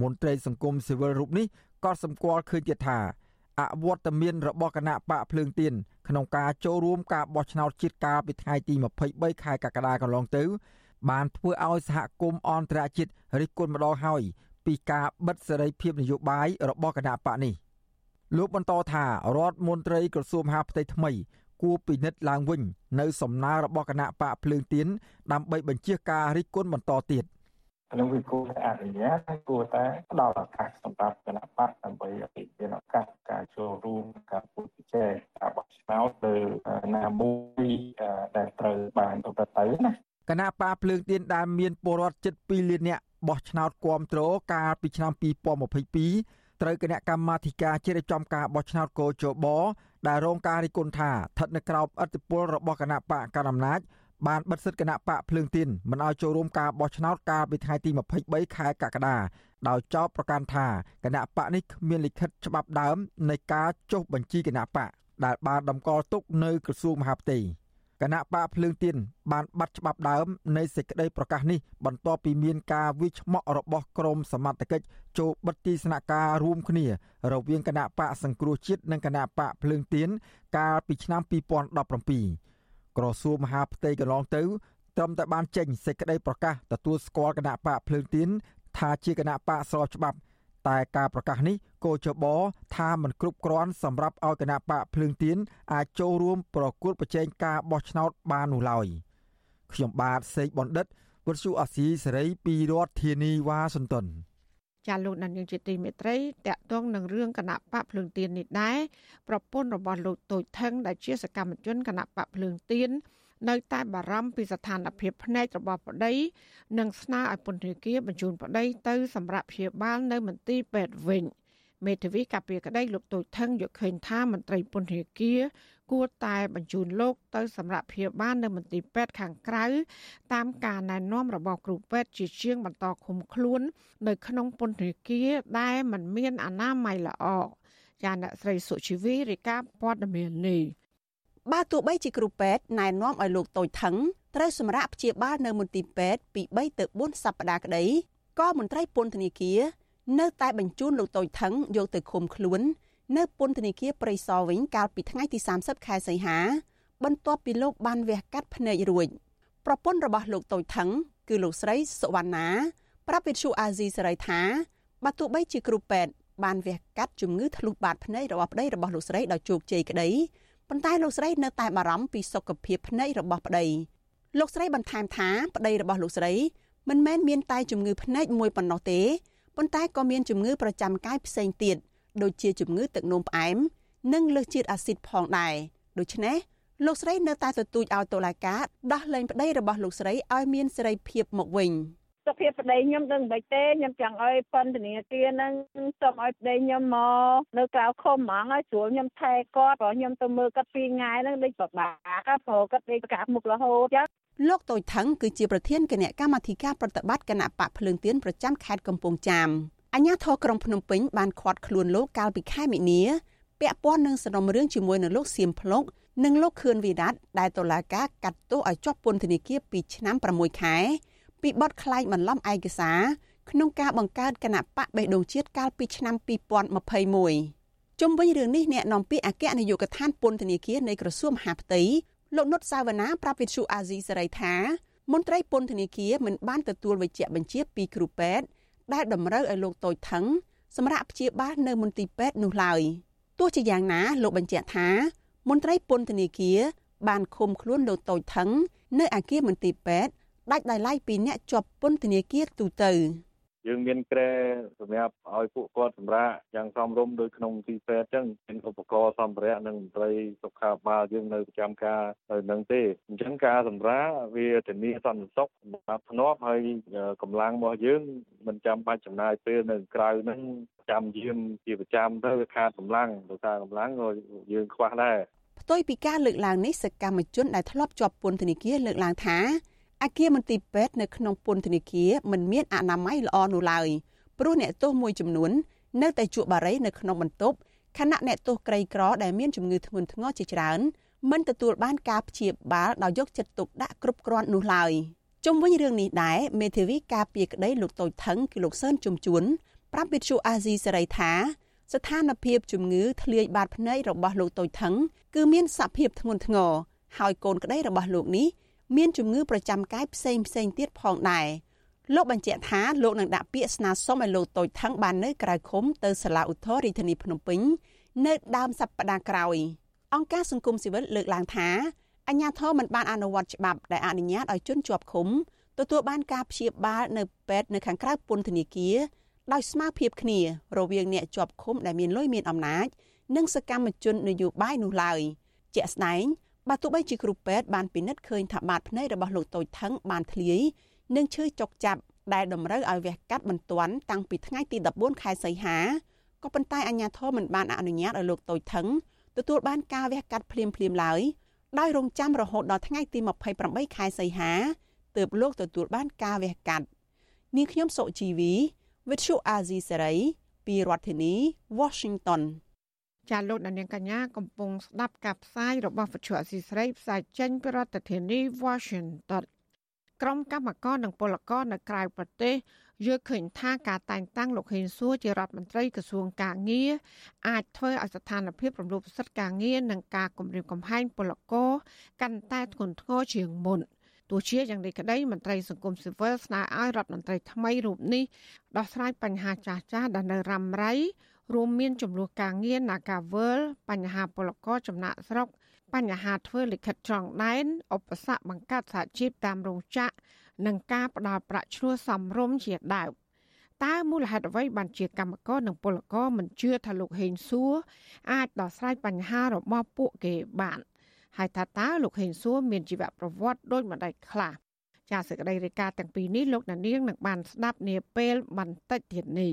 មន្ត្រីសង្គមស៊ីវិលរូបនេះក៏សម្គាល់ឃើញទៀតថាអវត្តមានរបស់គណៈបកភ្លើងទៀនក្នុងការចូលរួមការបោះឆ្នោតជាតិកាលពីថ្ងៃទី23ខែកក្កដាកន្លងទៅ បានធ្វើឲ្យសហគមន៍អន្តរជាតិរិះគន់ម្ដងហើយពីការបិទសេរីភាពនយោបាយរបស់គណៈបកនេះលោកបន្តថារដ្ឋមន្ត្រីក្រសួងមហាផ្ទៃថ្មី គួរពិនិត្យឡើងវិញ នៅសំណើរបស់គណៈបកភ្លើងទៀនដើម្បីបញ្ជាការរិះគន់បន្តទៀតនឹងវាគួរតែអនុញ្ញាតហើយគួរតែផ្ដល់ឱកាសសម្រាប់គណៈបកដើម្បីឲ្យមានឱកាសការចូលរួមការពុទ្ធជែកការបោះឆ្នោតលើណាមួយដែលត្រូវបានប្រព្រឹត្តទៅណា គណៈបកភ្លើងទៀនដែលមានពលរដ្ឋជិត2លាននាក់បោះឆ្នោតគាំទ្រកាលពីឆ្នាំ2022ត្រូវគណៈកម្មាធិការជ្រៀបចំការបោះឆ្នោតកោជបដែលរងការរិះគន់ថាស្ថិតនៅក្រោមឥទ្ធិពលរបស់គណៈបកកណ្ដាលអំណាចបានបិទសិទ្ធិគណៈបកភ្លើងទៀនមិនឲ្យចូលរួមការបោះឆ្នោតកាលពីថ្ងៃទី23ខែកក្កដាដោយចោទប្រកាន់ថាគណៈបកនេះគ្មានលិខិតច្បាប់ដើមនៃការចុះបញ្ជីគណៈបកដែលបានតម្កល់ទុកនៅក្រសួងមហាផ្ទៃ គណៈបកភ្លើងទៀនបានបាត់ច្បាប់ដើមនៃសេចក្តីប្រកាសនេះបន្ទាប់ពីមានការវិឆ្មក់របស់ក្រមសមត្ថកិច្ចចូលបិទទីស្នាក់ការរួមគ្នា រវាងគណៈបកសង្គ្រោះជាតិនិងគណៈបកភ្លើងទៀនកាលពីឆ្នាំ2017ក្រសួងមហាផ្ទៃកន្លងទៅត្រឹមតែបានចេញសេចក្តីប្រកាសទទួលស្គាល់គណៈបកភ្លើងទៀនថាជាគណៈបកស្របច្បាប់ តែការប្រកាសនេះកោចបថាมันគ្រប់គ្រាន់សម្រាប់ឲ្យគណៈបកភ្លើងទៀនអាចចូលរួមប្រគល់ប្រជែងការបោះឆ្នោតបាននោះឡើយខ្ញុំបាទសេកបណ្ឌិតវុទ្ធុអាស៊ីសេរីពីរដ្ឋធានីវ៉ាស៊ីនតោនចាលោកនាងជាទីមេត្រីតកតងនឹងរឿងគណៈបកភ្លើងទៀននេះដែរប្រពន្ធរបស់លោកតូចថងដែលជាសកម្មជនគណៈបកភ្លើងទៀន នៅតែបារម្ភពីស្ថានភាពភ្នែករបស់ប្តី និងស្នើឲ្យពន្ធនាគារបញ្ជូនប្តីទៅសម្រាប់ព្យាបាលនៅមន្ទីរពេទ្យវិញមេធាវីកាពីក្តីលោកតូចថងយកឃើញថាមន្ត្រីពន្ធនាគារគួរតែបញ្ជូនលោកទៅសម្រាប់ព្យាបាលនៅមន្ទីរពេទ្យខាងក្រៅតាមការណែនាំរបស់គ្រូពេទ្យជាជាងបន្តឃុំខ្លួន នៅក្នុងពន្ធនាគារដែលមិនមានអនាម័យល្អចាអ្នកស្រីសុជីវីរាយការណ៍ព័ត៌មាននេះ បើទោះបីជាគ្រូពេទ្យណែនាំឲ្យលោកតូចថងត្រូវសម្រាប់ព្យាបាលនៅមន្ទីរពេទ្យពី3ទៅ4សប្តាហ៍ក្តីក៏មន្ត្រីពន្ធនាគារនៅតែបញ្ជូនលោកតូចថងយកទៅឃុំខ្លួន នៅពន្ធនាគារព្រៃសរវិញកាលពីថ្ងៃទី30ខែសីហា បន្ទាប់ពីលោកបានវះកាត់ភ្នែករួចប្រពន្ធរបស់លោកតូចថងគឺលោកស្រីសុវណ្ណា ប្រាប់វិទ្យុអាស៊ីសេរីថាបើទោះបីជាគ្រូពេទ្យបានវះកាត់ជំងឺធ្លុះបាតភ្នែករបស់ប្តីរបស់លោកស្រីដោយជោគជ័យក្តី ប៉ុន្តែលោកស្រីនៅតែបារម្ភពីសុខភាពភ្នែករបស់ប្តីលោកស្រីបន្ថែមថាប្តីរបស់លោកស្រីមិនមែនមានតែជំងឺភ្នែកមួយប៉ុណ្ណោះទេប៉ុន្តែក៏មានជំងឺប្រចាំកាយផ្សេងទៀតដូចជាជំងឺទឹកនោមផ្អែមនិងលើសជាតិអាស៊ីតផងដែរដូច្នេះលោកស្រីនៅតែទទូចឲ្យតុលាការដោះលែងប្តីរបស់លោកស្រីឲ្យមានសេរីភាពមកវិញ សុខភាពប្តីខ្ញុំដឹងមិនទេខ្ញុំចង់ឲ្យពន្ធនាគារហ្នឹងសូមឲ្យប្តីខ្ញុំមកនៅក្រៅឃុំហ្មងឲ្យស្រួលខ្ញុំថែគាត់ព្រោះខ្ញុំទៅមើលគាត់ពីថ្ងៃហ្នឹងដូចពិបាកព្រោះគាត់ដេកប្រកាសមុខរហូតចឹងលោកតូចថងគឺជាប្រធានគណៈកម្មាធិការប្រតិបត្តិគណៈបកភ្លើងទៀនប្រចាំខេត្តកំពង់ចាមអាជ្ញាធរក្រុងភ្នំពេញបានឃាត់ខ្លួនលោកកាលពីខែមិនិនាពាក់ព័ន្ធនឹងសំណុំរឿងជាមួយនឹងលោកសៀមភ្លុកនិងលោកខឿនវិរៈដែលតុលាការកាត់ទោសឲ្យជាប់ពន្ធនាគារ2ឆ្នាំ6ខែ ពីបទក្លែងបន្លំឯកសារក្នុងការបង្កើតគណៈបកបេះដូងជាតិកាលពីឆ្នាំ2021ជុំវិញរឿងនេះអ្នកនាំពាក្យអគ្គនាយកដ្ឋានពន្ធនាគារនៃក្រសួងមហាផ្ទៃលោកនុតសាវណ្ណាប្រាប់វិទ្យុអាស៊ីសេរីថាមន្ត្រីពន្ធនាគារមិនបានទទួលវិជ្ជាបញ្ជាពីគ្រូពេទ្យដែលតម្រូវឲ្យលោកតូចថងសម្រាប់ព្យាបាលនៅមន្ទីរពេទ្យនោះឡើយទោះជាយ៉ាងណាលោកបញ្ជាក់ថា មន្ត្រីពន្ធនាគារបានឃុំខ្លួនលោកតូចថងនៅអគារមន្ទីរពេទ្យ ដាច់ដោយឡែកពីអ្នកជាប់ពន្ធនាគារទូទៅយើងមានក្រែសម្រាប់ឲ្យពួកគាត់សម្រាប់យ៉ាងសមរម្យដូចក្នុងទីពេទ្យអញ្ចឹងមានឧបករណ៍សម្ភារៈនិងមន្ត្រីសុខាភិបាលយើងនៅប្រចាំការនៅនឹងទេអញ្ចឹងការសម្រាប់វាធានាសន្តិសុខសម្រាប់ធ្នាប់ហើយកម្លាំងរបស់យើងមិនចាំបាច់ចំណាយពេលនៅក្រៅហ្នឹងចាំយាមជាប្រចាំទៅវាខាតកម្លាំងដោយសារកម្លាំងក៏យើងខ្វះដែរផ្ទុយពីការលើកឡើងនេះសកម្មជនដែលធ្លាប់ជាប់ពន្ធនាគារលើកឡើងថា អគារមន្ទីរពេទ្យនៅក្នុងពន្ធនាគារមិនមានអនាម័យល្អនោះឡើយព្រោះអ្នកទោសមួយចំនួននៅតែជួបបារីនៅក្នុងបន្ទប់ខណៈអ្នកទោសក្រីក្រដែលមានជំងឺធ្ងន់ធ្ងរជាច្រើនមិនទទួលបានការព្យាបាលដោយយកចិត្តទុកដាក់គ្រប់គ្រាន់នោះឡើយជុំវិញរឿងនេះដែរមេធាវីការពារក្តីលោកតូចថងគឺលោកសឿនជំជួនប្រាប់វិទ្យុអាស៊ីសេរីថាស្ថានភាពជំងឺធ្លាយបាតភ្នែករបស់លោកតូចថងគឺមានសភាពធ្ងន់ធ្ងរហើយកូនក្តីរបស់លោកនេះ មានជំងឺប្រចាំកាយផ្សេងផ្សេងទៀតផងដែរលោកបញ្ជាក់ថាលោកនឹងដាក់ពាក្យស្នើសុំឲ្យលោកតូចថងបាននៅក្រៅឃុំទៅសាលាឧទ្ធររាជធានីភ្នំពេញនៅដើមសប្តាហ៍ក្រោយអង្គការសង្គមស៊ីវិលលើកឡើងថាអញ្ញាធមមិនបានអនុវត្តច្បាប់ដែលអនុញ្ញាតឲ្យជនជាប់ឃុំទទួលបានការព្យាបាលនៅពេទ្យនៅខាងក្រៅពន្ធនាគារដោយស្មើភាពគ្នារវាងអ្នកជាប់ឃុំដែលមានលុយមានអំណាច និងសកម្មជននយោបាយនោះឡើយជាក់ស្ដែង បើទោះបីជាគ្រូពេទ្យបានពិនិត្យឃើញថាបាតភ្នែករបស់លោកតូចថងបានធ្លាយនិងឈឺចុកចាប់ដែលតម្រូវឲ្យវះកាត់បន្ទាន់តាំងពីថ្ងៃទី14ខែសីហាក៏ប៉ុន្តែអាជ្ញាធរមិនបានអនុញ្ញាតឲ្យលោកតូចថងទទួលបានការវះកាត់ភ្លាមភ្លាមឡើយដោយរងចាំរហូតដល់ថ្ងៃទី28ខែសីហាទើបលោកទទួលបានការវះកាត់នាងខ្ញុំសុជីវី With Shu Azizi Serai ពីរដ្ឋធានី Washington ចាលោកដានៀងកញ្ញាកំពុងស្ដាប់ការផ្សាយរបស់វិទ្យុអសីស្រីផ្សាយចេញពីរដ្ឋធានី Washington ក្រុមកម្មការនិងពលករនៅក្រៅប្រទេសយល់ឃើញថាការតែងតាំងលោកហេងសួរជារដ្ឋមន្ត្រីក្រសួងកាងារអាចធ្វើឲ្យស្ថានភាពរំលោភសិទ្ធិការងារនិងការគំរាមកំហែងពលករកាន់តែធ្ងន់ធ្ងរជាងមុនទោះជាយ៉ាងនេះក្តីមន្ត្រីសង្គមស៊ីវិលស្នើឲ្យរដ្ឋមន្ត្រីថ្មីរូបនេះដោះស្រាយបញ្ហាចាស់ៗដែលនៅរ៉ាំរ៉ៃ រួមមានចំនួនការងារនាការវើលបញ្ហាពលករចំណាក់ស្រុក បញ្ហាធ្វើលិខិតចងដែនឧបសគ្គបង្កើតសហជីពតាមរោងចក្រនិងការផ្ដល់ប្រាក់ឈ្នួលសមរម្យជាដើមតើមូលហេតុអ្វីបានជាកម្មករនិងពលករមិនជឿថាលោកហេងសួរអាចដោះស្រាយបញ្ហារបស់ពួកគេបានហើយថាតើលោកហេងសួរមានជីវប្រវត្តិដូចម្ដេចខ្លះចាសសេចក្តីរាយការណ៍ទាំងពីរនេះលោកនាងនឹងបានស្ដាប់នាពេលបន្តិចទៀតនេះ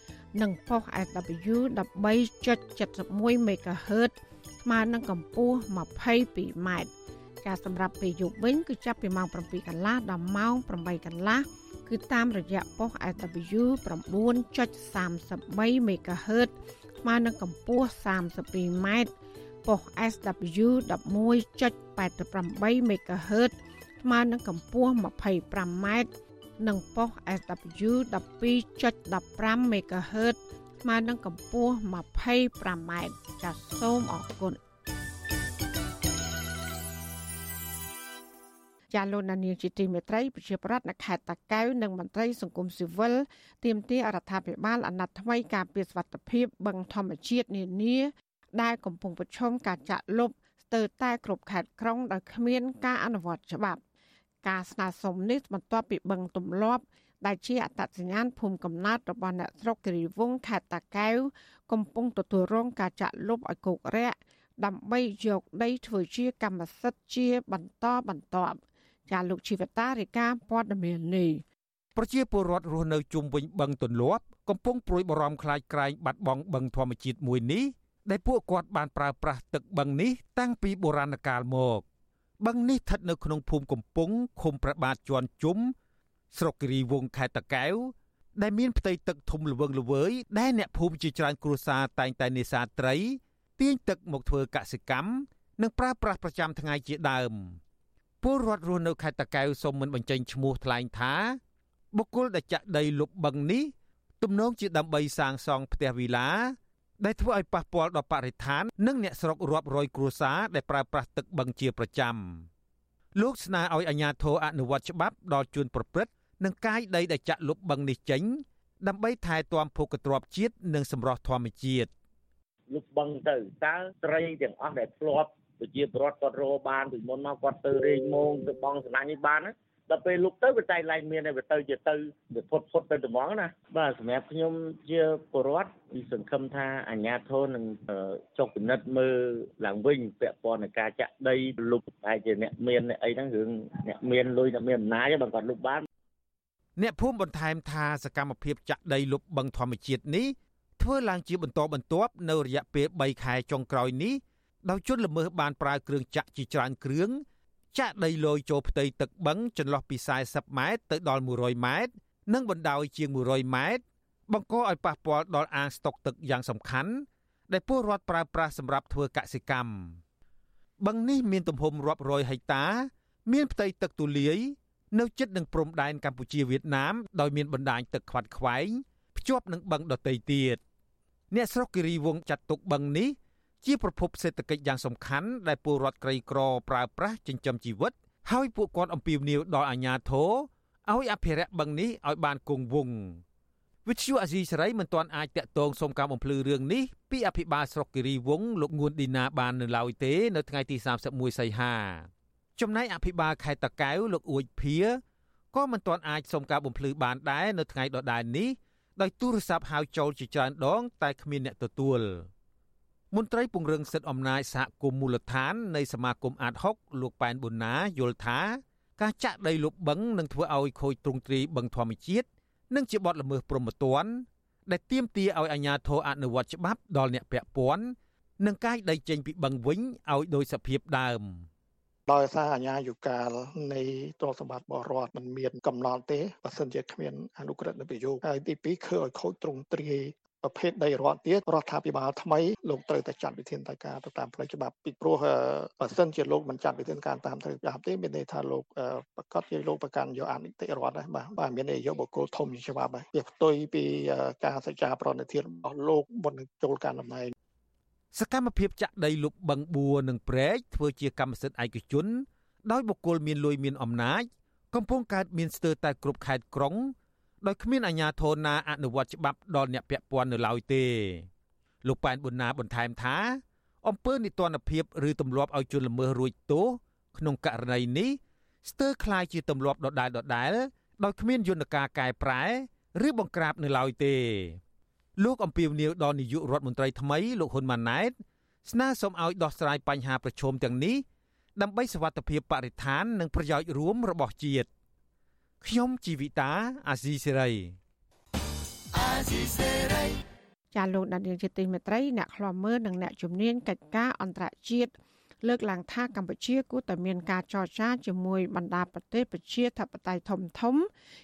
និងប៉ុស SW 13.71 MHz ស្មើនឹងកម្ពស់ 22m ចាសម្រាប់ពេលយប់វិញគឺចាប់ពីម៉ោង7កន្លះដល់ម៉ោង8កន្លះគឺតាមរយៈប៉ុស SW 9.33 MHz ស្មើនឹងកម្ពស់ 32m ប៉ុស SW 11.88 MHz ស្មើនឹងកម្ពស់ 25m និងប៉ុស SW 12.15 MHz ស្មើនឹងកម្ពស់ 25m ចាសសូមអរគុណចាលោកនានីជាទីមេត្រីប្រជាប្រដ្ឋនៅខេត្តតាកែវនិងមន្ត្រីសង្គមស៊ីវិលទាមទាររដ្ឋាភិបាលអាណត្តិថ្មីការពារសុខភាពបឹងធម្មជាតិនានាដែលកំពុងប្រឈមការចាក់លុបស្ទើរតែគ្រប់ខេត្តក្រុងដោយគ្មានការអនុវត្តច្បាប់ ការស្នើសុំនេះបន្ទាប់ពីបឹងទម្លាប់ដែលជាអត្តសញ្ញាណភូមិកំណើតរបស់អ្នកស្រុកគិរីវង្សខេត្តតាកែវកំពុងទទួលរងការចាក់លុបឲ្យគោករាក់ដើម្បីយកដីធ្វើជាកម្មសិទ្ធិជាបន្តបន្ទាប់ចាលោកជីវតារាយការណ៍ព័ត៌មាននេះប្រជាពលរដ្ឋរស់នៅជុំវិញបឹងទន្លាប់កំពុងព្រួយបារម្ភខ្លាចក្រែងបាត់បង់បឹងធម្មជាតិមួយនេះដែលពួកគាត់បានប្រើប្រាស់ទឹកបឹងនេះតាំងពីបុរាណកាលមក បឹងនេះស្ថិតនៅក្នុងភូមិកំពង់ឃុំព្រះបាទជាន់ជុំស្រុកគិរីវង្សខេត្តតាកែវដែលមានផ្ទៃទឹកធំល្វឹងល្វើយដែលអ្នកភូមិជាច្រើនគ្រួសារតែងតែនេសាទត្រីទាញទឹកមកធ្វើកសិកម្មនិងប្រើប្រាស់ប្រចាំថ្ងៃជាដើមពលរដ្ឋរស់នៅខេត្តតាកែវសូមមិនបញ្ចេញឈ្មោះថ្លែងថាបុគ្គលដែលចាក់ដីលុបបឹងនេះទំនងជាដើម្បីសាងសង់ផ្ទះវីឡា ដែលធ្វើឲ្យប៉ះពាល់ដល់បរិស្ថាន និងអ្នកស្រុករាប់រយគ្រួសារដែលប្រើប្រាស់ទឹកបឹងជាប្រចាំលោកស្នើឲ្យអាជ្ញាធរអនុវត្តច្បាប់ដល់ជួនប្រព្រឹត្តនិងកាយដីដែលចាក់លុបបឹងនេះចេញ ដើម្បីថែទាំភូកទ្របជាតិនិងសម្រស់ធម្មជាតិលុបបឹងទៅតើត្រីទាំងអស់ដែលធ្លាប់ប្រជាពលរដ្ឋគាត់រកបានពីមុនមកគាត់ទៅរេងមងទៅបងសំណាញ់នេះបានណា ដល់ពេលលុបទៅវាតែឡើងមានតែវាទៅជាទៅវាផុតផុតទៅត្មងណាបាទសម្រាប់ខ្ញុំជាពលរដ្ឋវិសង្ឃឹមថាអាជ្ញាធរនឹងចុះពិនិត្យមើលឡើងវិញពាក់ព័ន្ធនឹងការចាក់ដីលុបហើយជាអ្នកមានអីហ្នឹងរឿងអ្នកមានលុយអ្នកមានអំណាចបើគាត់លុបបានអ្នកភូមិបន្ថែមថាសកម្មភាពចាក់ដីលុបបឹងធម្មជាតិនេះធ្វើឡើងជាបន្តបន្ទាប់នៅរយៈពេល3ខែចុងក្រោយនេះដោយជនល្មើសបានប្រើគ្រឿងចាក់ជាច្រើនគ្រឿង ចាក់ដីលយចូលផ្ទៃទឹកបឹងចន្លោះពី40ម៉ែត្រទៅដល់100ម៉ែត្រនិងបណ្ដោយជាង100ម៉ែត្របង្កឲ្យប៉ះពាល់ដល់អាងស្តុកទឹកយ៉ាងសំខាន់ដែលពលរដ្ឋប្រើប្រាស់សម្រាប់ធ្វើកសិកម្មបឹងនេះមានទំហំរាប់រយហិកតា មានផ្ទៃទឹកទូលាយនៅជិតនឹងព្រំដែនកម្ពុជាវៀតណាមដោយមានបណ្ដាញទឹកខ្វាត់ខ្វែងភ្ជាប់នឹងបឹងដទៃទៀតអ្នកស្រុកគិរីវងចាត់ទុកបឹងនេះ ជាប្រភពសេដ្ឋកិច្ចយ៉ាងសំខាន់ដែលពលរដ្ឋក្រីក្រប្រើប្រាស់ចិញ្ចឹមជីវិត ហើយពួកគាត់អំពាវនាវដល់អាជ្ញាធរឲ្យអភិរក្សបឹងនេះឲ្យបានគង់វង្សវិទ្យុអាស៊ីសេរីមិនទាន់អាចតាក់ទងសុំការបំភ្លឺរឿងនេះពីអភិបាលស្រុកគិរីវង្សលោកងួនឌីណាបាននៅឡើយទេ នៅថ្ងៃទី31សីហាចំណែកអភិបាលខេត្តតាកែវលោកអួយភាក៏មិនទាន់អាចសុំការបំភ្លឺបានដែរនៅថ្ងៃដដែលនេះដោយទូរស័ព្ទហៅចូលជាច្រើនដង តែគ្មានអ្នកទទួល។ មន្ត្រីពង្រឹងសិទ្ធិអំណាចសហគមន៍មូលដ្ឋាននៃសមាគមអាត6លោកប៉ែនប៊ុនណាយល់ថាការចាក់ដីលុបបឹងនឹងធ្វើឲ្យខូចទ្រង់ទ្រាយបឹងធម្មជាតិនិងជាបទល្មើសព្រហ្មទណ្ឌដែលទាមទារឲ្យអាជ្ញាធរអនុវត្តច្បាប់ដល់អ្នកពាក់ព័ន្ធនិងកាយដីចេញពីបឹងវិញឲ្យដោយសភាពដើមដោយសារអាញាយុកាលនៃទ្រព្យសម្បត្តិបរដ្ឋมันមានកំណត់ទេបើសិនជាគ្មានអនុក្រឹត្យនៃប្រយោគហើយទី2គឺឲ្យខូចទ្រង់ទ្រាយ ប្រភេទដីរដ្ឋទៀតរដ្ឋាភិបាលថ្មីលោកត្រូវតែចាត់វិធានការទៅតាមផ្លូវច្បាប់ពីព្រោះបើសិនជាលោកមិនចាត់វិធានការតាមផ្លូវច្បាប់ទេមានន័យថាលោកប្រកាសជាលោកប្រកាន់យកអនិតិរដ្ឋដែរបាទបាទមានន័យយកបុគ្គលធំជាច្បាប់ហើយវាផ្ទុយពីការសច្ចាប្រណិធានរបស់លោកមុននឹងចូលការតំណែងសកម្មភាពចាក់ដីលុបបឹងបួរនិងព្រែកធ្វើជាកម្មសិទ្ធិឯកជន ដោយបុគ្គលមានលុយមានអំណាចកំពុងកើតមានស្ទើរតែគ្រប់ខេត្តក្រុង ដោយគ្មានអាជ្ញាធរណាអនុវត្តច្បាប់ដល់អ្នកពាក់ព័ន្ធនៅឡើយទេ លោកប៉ែនប៊ុនណាបន្ថែមថាអំពើនីតិរដ្ឋភាពឬទម្លាប់ឲ្យជនល្មើសរួចទោសក្នុងករណីនេះស្ទើរคล้ายជាទម្លាប់ដដែលដដែលដោយគ្មានយន្តការកែប្រែឬបង្ក្រាបនៅឡើយទេ លោកអំពីវនីវដល់នាយករដ្ឋមន្ត្រីថ្មីលោកហ៊ុនម៉ាណែតស្នើសុំឲ្យដោះស្រាយបញ្ហាប្រឈមទាំងនេះដើម្បីសវត្ថិភាពបរិស្ថាន និងប្រយោជន៍រួមរបស់ជាតិ ខ្ញុំជីវិតាអាស៊ីសេរីអាស៊ីសេរីចាលោកដានៀងជាទីមេត្រីអ្នកខ្លាំមើលនិងអ្នកជំនាញកិច្ចការអន្តរជាតិលើកឡើងថាកម្ពុជាគួរតែមានការចរចាជាមួយបណ្ដាប្រទេសប្រជាធិបតេយ្យធំធំ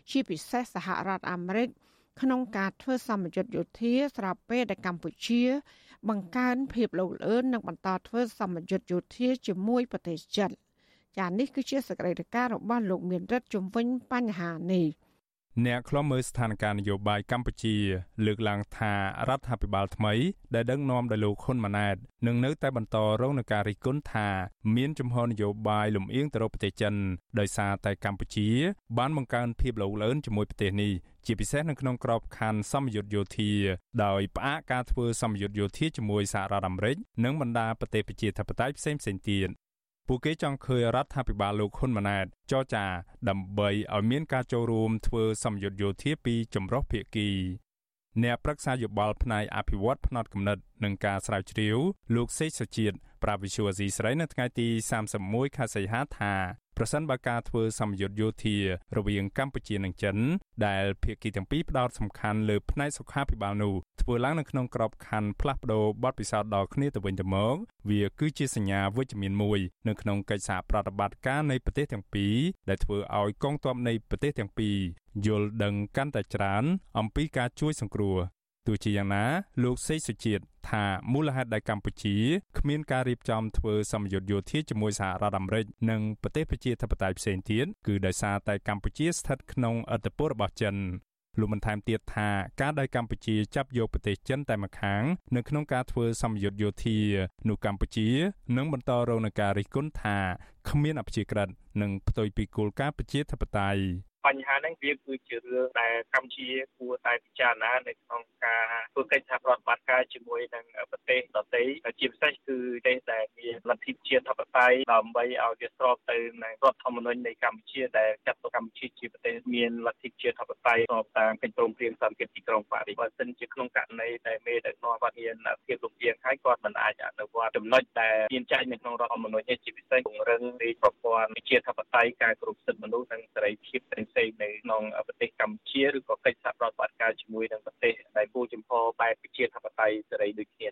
ជាពិសេសសហរដ្ឋអាមេរិកក្នុងការធ្វើសម្ពយុទ្ធយោធាស្របពេលដែលកម្ពុជា បង្កើនភាពលោភលឿននិងបន្តធ្វើសម្ពយុទ្ធយោធាជាមួយប្រទេសចិន ចា៎នេះគឺជាសកម្មភាពរបស់លោកមានរិទ្ធជំវិញបញ្ហានេះ។អ្នកខ្លំមើលស្ថានភាពនយោបាយកម្ពុជា លើកឡើងថារដ្ឋាភិបាលថ្មី ដែលដឹកនាំដោយលោកហ៊ុនម៉ាណែតនឹងនៅតែបន្តរងនឹងការរិះគន់ថាមានជំហរនយោបាយលំអៀងទៅរកប្រទេសចិនដោយសារតែកម្ពុជា បានបង្កើនភាពលោភលន់ជាមួយប្រទេសនេះជាពិសេសនៅក្នុងក្របខ័ណ្ឌសម្ពយុទ្ធយោធាដោយផ្អាកការធ្វើសម្ពយុទ្ធយោធាជាមួយសហរដ្ឋអាមេរិកនិងបណ្ដាប្រទេសប្រជាធិបតេយ្យផ្សេងៗទៀត ពួកគេចង់ឃើញរដ្ឋាភិបាលលោកហ៊ុនម៉ាណែតចរចាដើម្បីឲ្យមានការចូលរួមធ្វើសម្ពយុទ្ធយោធាពីចម្រុះភាគីអ្នកប្រឹក្សាយោបល់ផ្នែកអភិវឌ្ឍផ្នត់គំនិតនិងការស្រាវជ្រាវលោកសេកសុជាតិ ប្រាវិសុវអាស៊ីស្រីនៅថ្ងៃទី31ខែសីហាថាប្រសិនបើការធ្វើសម្ពយុទ្ធយោធារវាងកម្ពុជានិងចិន ដែលភាគីទាំងពីរផ្ដោតសំខាន់លើផ្នែកសុខាភិបាលនោះធ្វើឡើងនៅក្នុងក្របខ័ណ្ឌផ្លាស់ប្ដូរបទពិសោធន៍ដល់គ្នាទៅវិញទៅមកវាគឺជាសញ្ញាវិជ្ជមានមួយនៅក្នុងកិច្ចសហប្រតិបត្តិការនៃប្រទេសទាំងពីរដែលធ្វើឲ្យកងទ័ពនៃប្រទេសទាំងពីរយល់ដឹងកាន់តែច្រើនអំពីការជួយសង្គ្រោះ ទោះជាយ៉ាងណាលោកសេកសុជាតិថាមូលហេតុដែលកម្ពុជាគ្មានការរៀបចំធ្វើសម្ពយុទ្ធយោធាជាមួយសហរដ្ឋអាមេរិកនិងប្រទេសប្រជាធិបតេយ្យផ្សេងទៀតគឺដោយសារតែកម្ពុជាស្ថិតក្នុងអធិបតេយ្យរបស់ចិនលោកបន្ថែមទៀតថាការដែលកម្ពុជាចាប់យកប្រទេសចិនតែម្ខាងនៅក្នុងការធ្វើសម្ពយុទ្ធយោធានោះកម្ពុជានឹងបន្តរងនឹងការរិះគន់ថាគ្មានអព្យាក្រឹតនិងផ្ទុយពីគោលការណ៍ប្រជាធិបតេយ្យ បញ្ហាហ្នឹងវាគឺជារឿងដែលកម្ពុជាគួរតែពិចារណានៅក្នុងការធ្វើកិច្ចសហប្រតិបត្តិការជាមួយនឹងប្រទេសដទៃជាពិសេសគឺប្រទេសដែលមានលទ្ធិជាតិធិបតេយ្យដើម្បីឲ្យវាស្របទៅនឹងរដ្ឋធម្មនុញ្ញនៃកម្ពុជាដែលចាត់ទុកកម្ពុជាជាប្រទេសមានលទ្ធិជាតិធិបតេយ្យស្របតាមកិច្ចព្រមព្រៀងសន្តិភាពទីក្រុងប៉ារីសបើសិនជាក្នុងករណីដែលមេដឹកនាំគាត់មានភាពលំអៀងហើយគាត់មិនអាចអនុវត្តចំណុចដែលមានចែងនៅក្នុងរដ្ឋធម្មនុញ្ញជាពិសេសពង្រឹងនៃប្រព័ន្ធវិជាធិបតេយ្យការគ្រប់សិទ្ធិមនុស្សនិងសេរីភាពផ្សេងផ្សេងនៅក្នុងប្រទេសកម្ពុជាឬក៏កិច្ចសហប្រតិបត្តិការជាមួយនឹងប្រទេសដែលគូចំហបែបប្រជាធិបតេយ្យសេរីដូចគ្នា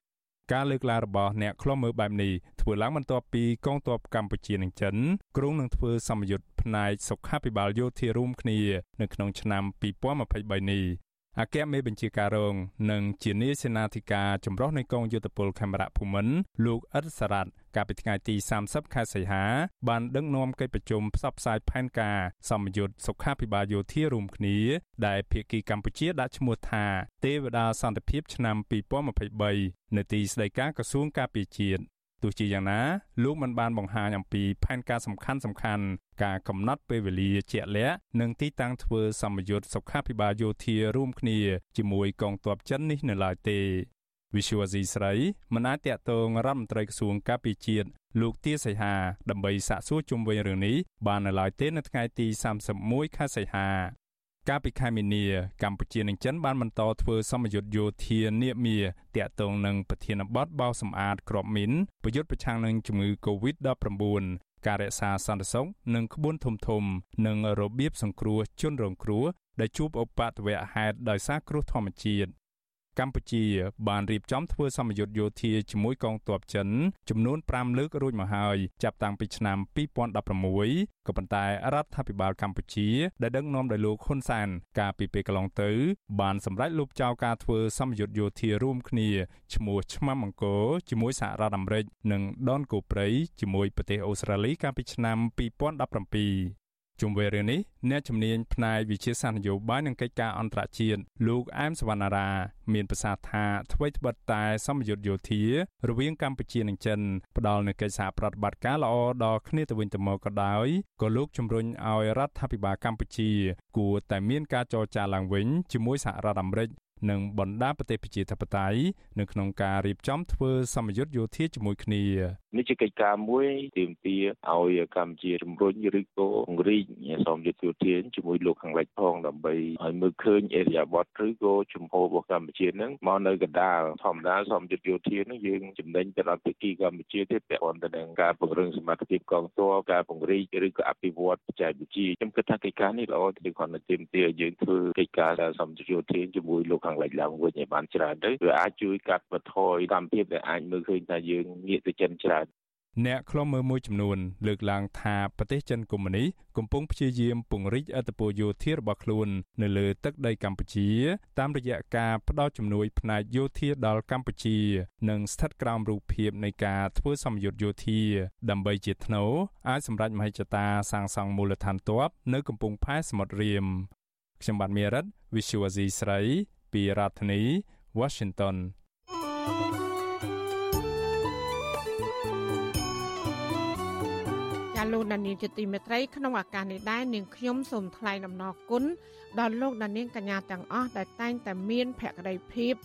ការលើកឡើងរបស់អ្នកខ្លំមើលបែបនេះធ្វើឡើងបន្ទាប់ពីកងទ័ពកម្ពុជានិងចិនគ្រោងនឹងធ្វើសម្ពយុទ្ធផ្នែកសុខាភិបាលយោធារួមគ្នានៅក្នុងឆ្នាំ2023នេះ អគ្គមេបញ្ជាការរងនិងជានាយសេនាធិការចម្រុះនៃកងយោធពលខេមរៈភូមិន្ទលោកអ៊ិតសារ៉ាត់កាលពីថ្ងៃទី30ខែសីហាបានដឹកនាំកិច្ចប្រជុំផ្សព្វផ្សាយផែនការសម្ពយុទ្ធសុខាភិបាលយោធារួមគ្នា ដែលភាគីកម្ពុជាដាក់ឈ្មោះថាទេវតាសន្តិភាពឆ្នាំ2023នៅទីស្តីការក្រសួងការពារជាតិ ទោះជាយ៉ាងណាលោកមិនបានបង្ហាញអំពីផែនការសំខាន់សំខាន់ការកំណត់ពេលវេលាជាក់លាក់និងទីតាំងធ្វើសម្ពយុទ្ធសុខាភិបាលយោធារួមគ្នាជាមួយ កងទ័ពចិននេះនៅឡើយទេវិសុវអាស៊ីស្រីមិនអាចតាក់ទងរដ្ឋមន្ត្រីក្រសួងការពារជាតិលោកទាសីហាដើម្បីសាកសួរជុំវិញរឿងនេះបាននៅឡើយទេនៅថ្ងៃទី31ខែសីហា កាលពីខែមីនាកម្ពុជានិងចិនបានបន្តធ្វើសម្ពយុទ្ធយោធានាមាតាក់ទងនឹងប្រធានបទបោសម្អាតក្របមីនប្រយុទ្ធប្រឆាំងនឹងជំងឺ Covid-19 ការរក្សាសន្តិសុខនិងក្បួនធំធំ និងរបៀបសង្គ្រោះជនរងគ្រោះដែលជួបឧបទ្ទវហេតុដោយសារគ្រោះធម្មជាតិ កម្ពុជាបានរៀបចំធ្វើសម្ពយុទ្ធយោធាជាមួយកងទ័ពចិនចំនួន5លើករួចមកហើយចាប់តាំងពីឆ្នាំ2016ក៏ប៉ុន្តែរដ្ឋាភិបាលកម្ពុជាដែលដឹកនាំដោយលោកហ៊ុនសាន កាលពីពេលកន្លងទៅ បានសម្រេចលុបចោលការធ្វើសម្ពយុទ្ធយោធារួមគ្នាឈ្មោះឆ្មាំអង្គរជាមួយសហរដ្ឋអាមេរិកនិងដនកូព្រៃជាមួយប្រទេសអូស្ត្រាលីកាលពីឆ្នាំ2017 ជុំវិញរឿងនេះអ្នកជំនាញផ្នែកវិជាសាស្ត្រនយោបាយនិងកិច្ចការអន្តរជាតិលោកអែមសវណ្ណារា មានប្រសាសន៍ថាអ្វីត្បិតតែសម្ពយុទ្ធយោធា រវាងកម្ពុជានិងចិនផ្ដល់នូវកិច្ចសហប្រតិបត្តិការល្អដល់គ្នាទៅវិញទៅមកក៏ដោយក៏លោកជំរុញឲ្យរដ្ឋាភិបាលកម្ពុជា គួរតែមានការចរចាឡើងវិញជាមួយសហរដ្ឋអាមេរិក និងបណ្ដាប្រទេសប្រជាធិបតេយ្យនៅក្នុងការរៀបចំធ្វើសម្ពយុទ្ធយោធាជាមួយគ្នានេះជាកិច្ចការមួយទាមទារឲ្យកម្ពុជាជំរុញឬក៏ពង្រីកសម្ពយុទ្ធយោធាជាមួយលោកខាងលិចផងដើម្បីឲ្យមើលឃើញអេរយាប័តឬក៏ជំហររបស់កម្ពុជានឹងមកនៅកណ្ដាលធម្មតាសម្ពយុទ្ធយោធានឹងយើងចំណេញទៅដល់ភាគីកម្ពុជាទៀតពាក់ព័ន្ធទៅនឹងការពង្រឹងសមត្ថភាពកងទ័ពការពង្រីកឬក៏អភិវឌ្ឍបច្ចេកវិទ្យាខ្ញុំគិតថាកិច្ចការនេះល្អគឺគាត់នៅទាមទារយើងធ្វើកិច្ចការសម្ពយុទ្ធយោធាជាមួយលោកខាងលិចឡើងវិញឲ្យបានច្រើនទៅវាអាចជួយកាត់បន្ថយកម្មភាពដែលអាចមើលឃើញថាយើងងាកទៅចិនច្រើនអ្នកខ្លំមើលមួយចំនួនលើកឡើងថាប្រទេសចិនកុម្មុយនីកំពុងព្យាយាមពង្រីកអធិបតេយ្យយោធារបស់ខ្លួននៅលើទឹកដីកម្ពុជាតាមរយៈការផ្ដល់ជំនួយផ្នែកយោធាដល់កម្ពុជា និងស្ថិតក្រោមរូបភាពនៃការធ្វើសម្ពយុទ្ធយោធា ដើម្បីជាថ្នូរអាចសម្រេចមហិច្ឆតាសាងសង់មូលដ្ឋានទ័ពនៅកំពង់ផែសមុទ្ររៀមខ្ញុំបាទមេរិត Visual Asia ស្រី ពីរដ្ឋធានី Washington thank you លោកដានៀងជាទីមេត្រីក្នុងឱកាសនេះដែរនាងខ្ញុំសូមថ្លែងអំណរគុណដល់លោកដានៀងកញ្ញាទាំងអស់ដែលតែងតែមានភក្ដីភាព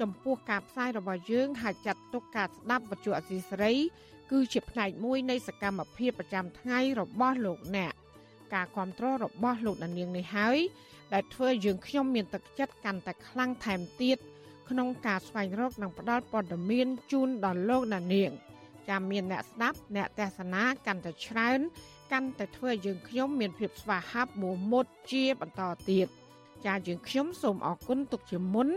ចំពោះការផ្សាយរបស់យើងហើយចាត់ទុកការស្ដាប់វិទ្យុអសីសេរី គឺជាផ្នែកមួយនៃសកម្មភាពប្រចាំថ្ងៃរបស់លោកអ្នកការគ្រប់គ្រងរបស់លោកដានៀងនេះហើយ ដែលធ្វើយើងខ្ញុំមានទឹកចិត្តកាន់តែខ្លាំងថែមទៀតក្នុងការស្វែងរកនិងផ្តល់ព័ត៌មានជូនដល់លោកដានៀងចាំមានអ្នកស្ដាប់អ្នកទេសនាកាន់តែច្រើនកាន់តែធ្វើយើងខ្ញុំមានភាពស្វាហាប់មោះមុតជាបន្តទៀតចាយើងខ្ញុំសូមអរគុណទុកជាមុន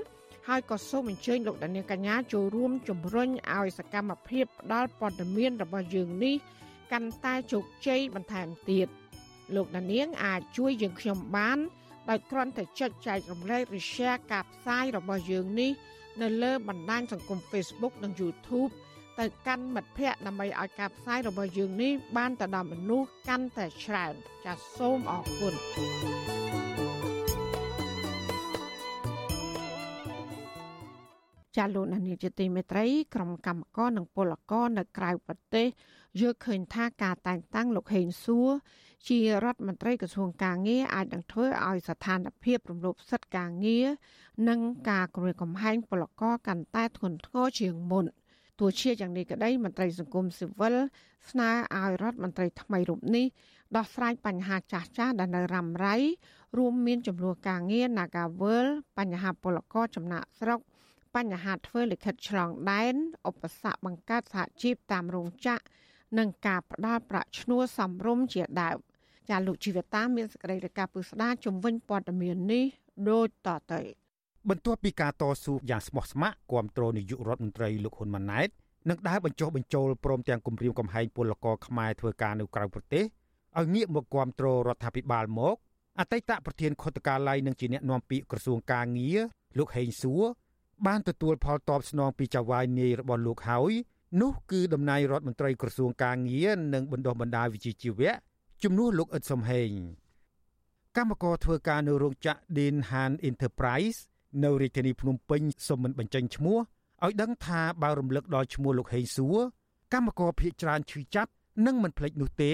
ហើយក៏សូមអញ្ជើញលោកដានៀងកញ្ញាចូលរួមជំរុញឲ្យសកម្មភាពផ្ដល់ព័ត៌មានរបស់យើងនេះកាន់តែជោគជ័យបន្ថែមទៀតលោកដានៀងអាចជួយយើងខ្ញុំបាន ដោយគ្រាន់តែចុចចែករំលែកឬ share ការផ្សាយរបស់យើងនេះនៅលើបណ្ដាញសង្គម Facebook និង YouTube ទៅកាន់មិត្តភ័ក្តិដើម្បីឲ្យការផ្សាយរបស់យើងនេះបានទៅដល់មនុស្សកាន់តែច្រើនចាសសូមអរគុណចាលោកនានីជាទីមេត្រីក្រុមកម្មករនិងពលករនៅក្រៅប្រទេសយល់ឃើញថាការតែងតាំងលោកហេងសួរ ជារដ្ឋមន្ត្រីក្រសួងកាងារអាចនឹងធ្វើឲ្យស្ថានភាពរំលោភសិទ្ធិកាងារនិងការគម្រាមកំហែងពលករកាន់តែធ្ងន់ធ្ងរជាងមុន។ទោះជាយ៉ាងនេះក្តីមន្ត្រីសង្គមស៊ីវិលស្នើឲ្យរដ្ឋមន្ត្រីថ្មីរូបនេះដោះស្រាយបញ្ហាចាស់ចាស់ដែលនៅរ៉ាំរ៉ៃរួមមានចំនួនការងារ Nagawal បញ្ហាពលករចំណាក់ស្រុកបញ្ហាធ្វើលិខិតឆ្លងដែនឧបសគ្គបង្កើតសហជីពតាមរោងចក្រនិងការផ្ដាល់ប្រាក់ឈ្នួលសំរុំជាដើម ចាលោកជីវតាមានសេចក្តីរាយការណ៍ពុស្ដាជំវិញព័ត៌មាននេះដូចតទៅបន្ទាប់ពីការតស៊ូយ៉ាងស្មោះស្ម័គ្រគ្រប់គ្រងនាយករដ្ឋមន្ត្រីលោកហ៊ុនម៉ាណែតនឹងដើរបញ្ចុះបញ្ចូលព្រមទាំងគម្រាមកំហែងពលករខ្មែរធ្វើការនៅក្រៅប្រទេសឲ្យងាកមកគ្រប់គ្រងរដ្ឋាភិបាលមកអតីតប្រធានខុទ្ទកាល័យនិងជាអ្នកនាំពាក្យក្រសួងកាងារលោកហេងសួរបានទទួលផលតបស្នងពីចៅហ្វាយនាយរបស់លោកហើយនោះគឺតំណាយរដ្ឋមន្ត្រីក្រសួងកាងារនិងបណ្ដុះបណ្ដាលវិជ្ជាជីវៈ ជំនួសលោកអ៊ិតសំហេងកម្មករធ្វើការនៅរោងចក្រ Dean Han Enterprise នៅរាជធានីភ្នំពេញសូមមិនបញ្ចេញឈ្មោះឲ្យដឹងថាបើរំលឹកដល់ឈ្មោះលោកហេងសួរកម្មករភៀកច្រើនឈឺចាប់និងមិនភ្លេចនោះទេ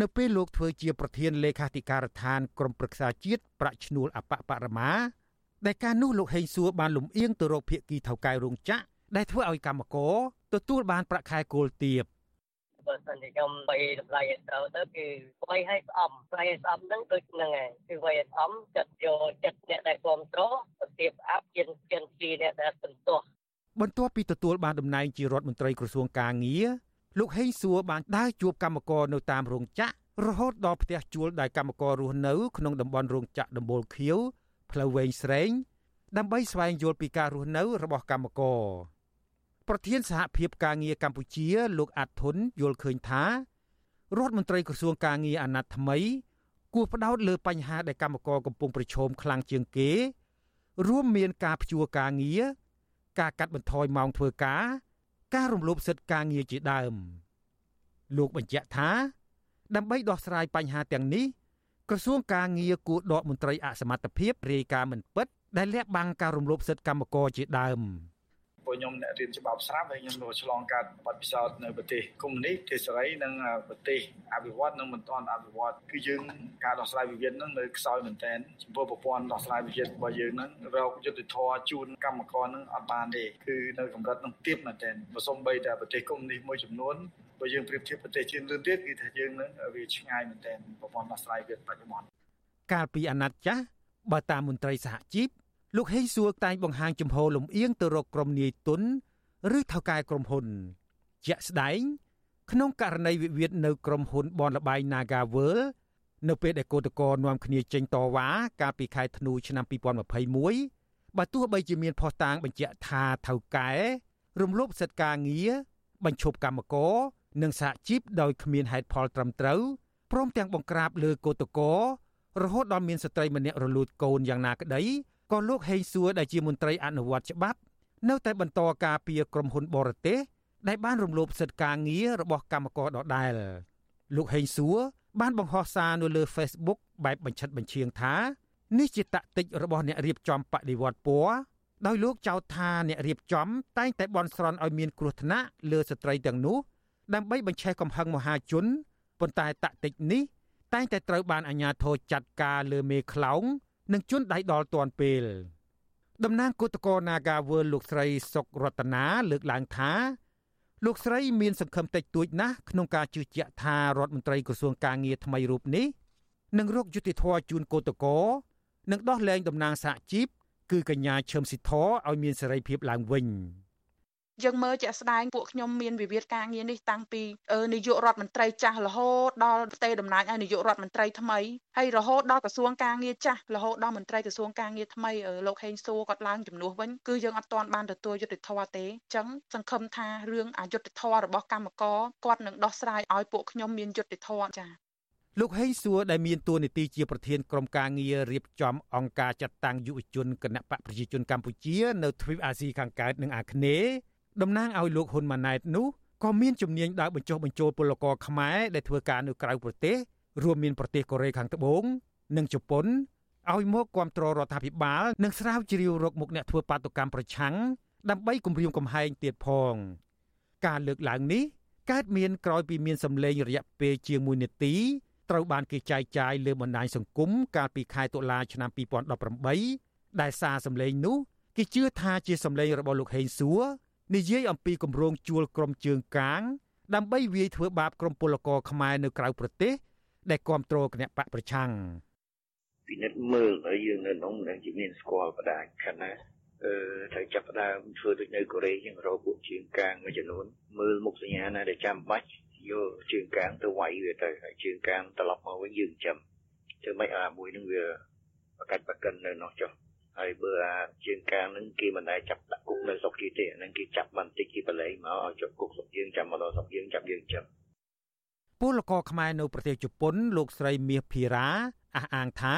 នៅពេលលោកធ្វើជាប្រធានលេខាធិការដ្ឋានក្រមប្រឹក្សាជាតិប្រាក់ឈ្នួលអបបរមាដែលការនោះលោកហេងសួរបានលំអៀងទៅរកភៀកគីថៅកែរោងចក្រដែលធ្វើឲ្យកម្មករទទួលបានប្រាក់ខែគោលទាប បើសិនជាខ្ញុំបីតម្លៃឲ្យត្រូវទៅគឺបីឲ្យស្អំបីឲ្យស្អំហ្នឹងដូចហ្នឹងឯងគឺបីឲ្យស្អំចិត្តយកចិត្តអ្នកដែលគ្រប់គ្រងប្រទៀបអាប់ជាជាជាអ្នកដែលសន្ទុះបន្ទាប់ពីទទួលបានតំណែងជារដ្ឋមន្ត្រីក្រសួងកាងារលោកហេងសួរបានដើរជួបកម្មករនៅតាមរោងចក្ររហូតដល់ផ្ទះជួលដែលកម្មកររស់នៅក្នុងតំបន់រោងចក្រដំបូលខៀវផ្លូវវែងស្រេងដើម្បីស្វែងយល់ពីការរស់នៅរបស់កម្មករ ប្រធានសហភាពការងារកម្ពុជា លោកអាត់ធុនយល់ឃើញថារដ្ឋមន្ត្រីក្រសួងការងារអាណត្តិថ្មី គួរផ្ដោតលើបញ្ហាដែលកម្មករកំពុងប្រឈមខ្លាំងជាងគេ រួមមានការព្យួរការងារការកាត់បន្ថយម៉ោងធ្វើការ ការរំលោភសិទ្ធិការងារជាដើម លោកបញ្ជាក់ថា ដើម្បីដោះស្រាយបញ្ហាទាំងនេះក្រសួងការងារគួរដកមន្ត្រីអសមត្ថភាពរាយការណ៍មិនពិតដែលលាក់បាំងការរំលោភសិទ្ធិកម្មករជាដើម ព្រោះខ្ញុំអ្នករៀនច្បាប់ស្រាប់ហើយខ្ញុំក៏ឆ្លងកាត់បទពិសោធន៍នៅប្រទេសកុម្មុយនីសប្រទេសសេរីនិងប្រទេសអភិវឌ្ឍនិងមិនទាន់អភិវឌ្ឍគឺយើងការដោះស្រាយវិវាទហ្នឹងនៅខ្សោយមែនទែនចំពោះប្រព័ន្ធដោះស្រាយវិវាទរបស់យើងហ្នឹងរកយុទ្ធធរជូនកម្មករហ្នឹងអត់បានទេគឺនៅកម្រិតហ្នឹងទាបមែនទែនបើសូម្បីតែប្រទេសកុម្មុយនីសមួយចំនួនបើយើងប្រៀបធៀបប្រទេសជឿនលឿនទៀតគឺថាយើងនឹងវាឆ្ងាយមែនទែនប្រព័ន្ធដោះស្រាយវាបច្ចុប្បន្នកាលពីអាណត្តិចាស់បើតាមមន្ត្រីសហជីព លោកហេងសួរតែងបង្ហាញចំហលំអៀងទៅរកក្រុមនាយទុនឬថៅកែក្រុមហ៊ុន ជាក់ស្ដែង ក្នុងករណីវិវាទនៅក្រុមហ៊ុនបនលបៃ Naga World នៅពេលដែលកោតក្រនាំគ្នាចេញតវ៉ាកាលពីខែធ្នូឆ្នាំ2021បើទោះបីជាមានផុសតាងបញ្ជាក់ថាថៅកែរំលោភសិទ្ធិការងារបញ្ឈប់កម្មករនិងសហជីពដោយគ្មានហេតុផលត្រឹមត្រូវព្រមទាំងបង្ក្រាបលើកោតកររហូតដល់មានស្ត្រីម្នាក់រលូតកូនយ៉ាងណាក្តី ក៏លោកហេងសួរដែលជាមន្ត្រីអនុវត្តច្បាប់នៅតែបន្តការពារក្រុមហ៊ុនបរទេសដែលបានរំលោភសិទ្ធិការងាររបស់កម្មករដដែលលោកហេងសួរបានបង្ហោះសារនៅលើ Facebook បែបបញ្ឆិតបញ្ឈៀងថានេះជាតាក់ទិចរបស់អ្នករៀបចំបដិវត្តពណ៌ដោយលោកចោទថាអ្នករៀបចំ តែងតែបន់ស្រន់ឲ្យមានគ្រោះថ្នាក់លើស្ត្រីទាំងនោះដើម្បីបញ្ឆេះកំហឹងមហាជនប៉ុន្តែតាក់ទិចនេះតែងតែត្រូវបានអាជ្ញាធរចាត់ការលើមេខ្លោង និងជន់ដៃដល់ទាន់ពេលតំណាងគឧតកោ Nagawal លោកស្រីសុករតនាលើកឡើងថាលោកស្រីមានសង្ឃឹមតិចតួចណាស់ក្នុងការជឿជាក់ថារដ្ឋមន្ត្រីក្រសួងកាងារថ្មីរូបនេះនឹងរកយុតិធធជូនគឧតកោនិងដោះលែងតំណាងសហជីពគឺកញ្ញាឈឹមស៊ីធឲ្យមានសេរីភាពឡើងវិញ។ យើងមើលជាក់ស្ដែងពួកខ្ញុំមានវិវាទការងារនេះតាំងពីនាយករដ្ឋមន្ត្រីចាស់រហូតដល់ផ្ទេរតំណែងឲ្យនាយករដ្ឋមន្ត្រីថ្មីហើយរហូតដល់ក្រសួងការងារចាស់រហូតដល់មន្ត្រីក្រសួងការងារថ្មីលោកហេងសួរគាត់ឡើងជំនួសវិញគឺយើងអត់ទាន់បានទទួលយុត្តិធម៌ទេអញ្ចឹងសង្ឃឹមថារឿងអយុត្តិធម៌របស់កម្មករគាត់នឹងដោះស្រាយឲ្យពួកខ្ញុំមានយុត្តិធម៌ចា៎លោកហេងសួរដែលមានតួនាទីជាប្រធានក្រុមការងាររៀបចំអង្គការចាត់តាំងយុវជនគណៈបកប្រជាជនកម្ពុជា នៅទ្វីបអាស៊ីខាងកើតនិងអាគ្នេយ៍ តំណាងឲ្យលោកហ៊ុនម៉ាណែតនោះក៏មានជំនាញដើរបញ្ចុះបញ្ចូលពលករខ្មែរដែលធ្វើការនៅក្រៅប្រទេសរួមមានប្រទេសកូរ៉េខាងត្បូង និងជប៉ុនឲ្យមកគ្រប់គ្រងរដ្ឋាភិបាលនិងស្រាវជ្រាវរកមុខអ្នកធ្វើបាតុកម្មប្រឆាំងដើម្បីគម្រាមកំហែងទៀតផង ការលើកឡើងនេះកើតមានក្រោយពីមានសម្លេងរយៈពេលជាង1នាទីត្រូវបានគេចែកចាយលើបណ្ដាញសង្គមកាលពីខែតុលាឆ្នាំ2018ដែលសារសម្លេងនោះគេជឿថាជាសម្លេងរបស់លោកហេងសួរ និយាយអំពីគម្រោងជួលក្រុមជើងកាង ដើម្បីវាយធ្វើបាបក្រុមពលករខ្មែរនៅក្រៅប្រទេស ដែលគ្រប់គ្រងគណៈបកប្រឆាំងពិនិត្យមើលឲ្យយើងនៅក្នុងនឹងជាមានស្គាល់បដាខណៈអឺត្រូវចាប់ផ្ដើមធ្វើដូចនៅកូរ៉េជាងរកពួកជើងកាងមួយចំនួនមើលមុខសញ្ញាណាដែលចាំបាច់យកជើងកាងទៅវាយវាទៅហើយជើងកាងត្រឡប់មកវិញយើងចាំធ្វើម៉េចឲ្យអាមួយនឹងវាបកាច់បកិននៅនោះចុះ ហើយបើអាជាងការនឹងគេមិនដែលចាប់ដាក់គុកនៅស្រុកគេទេអានឹងគេចាប់បន្តិចគេបលែងមកឲ្យជាប់គុកស្រុកយើងចាំមកដល់ស្រុកយើងចាប់យើងចឹងពលករខ្មែរនៅប្រទេសជប៉ុនលោកស្រីមាសភីរ៉ាអះអាងថា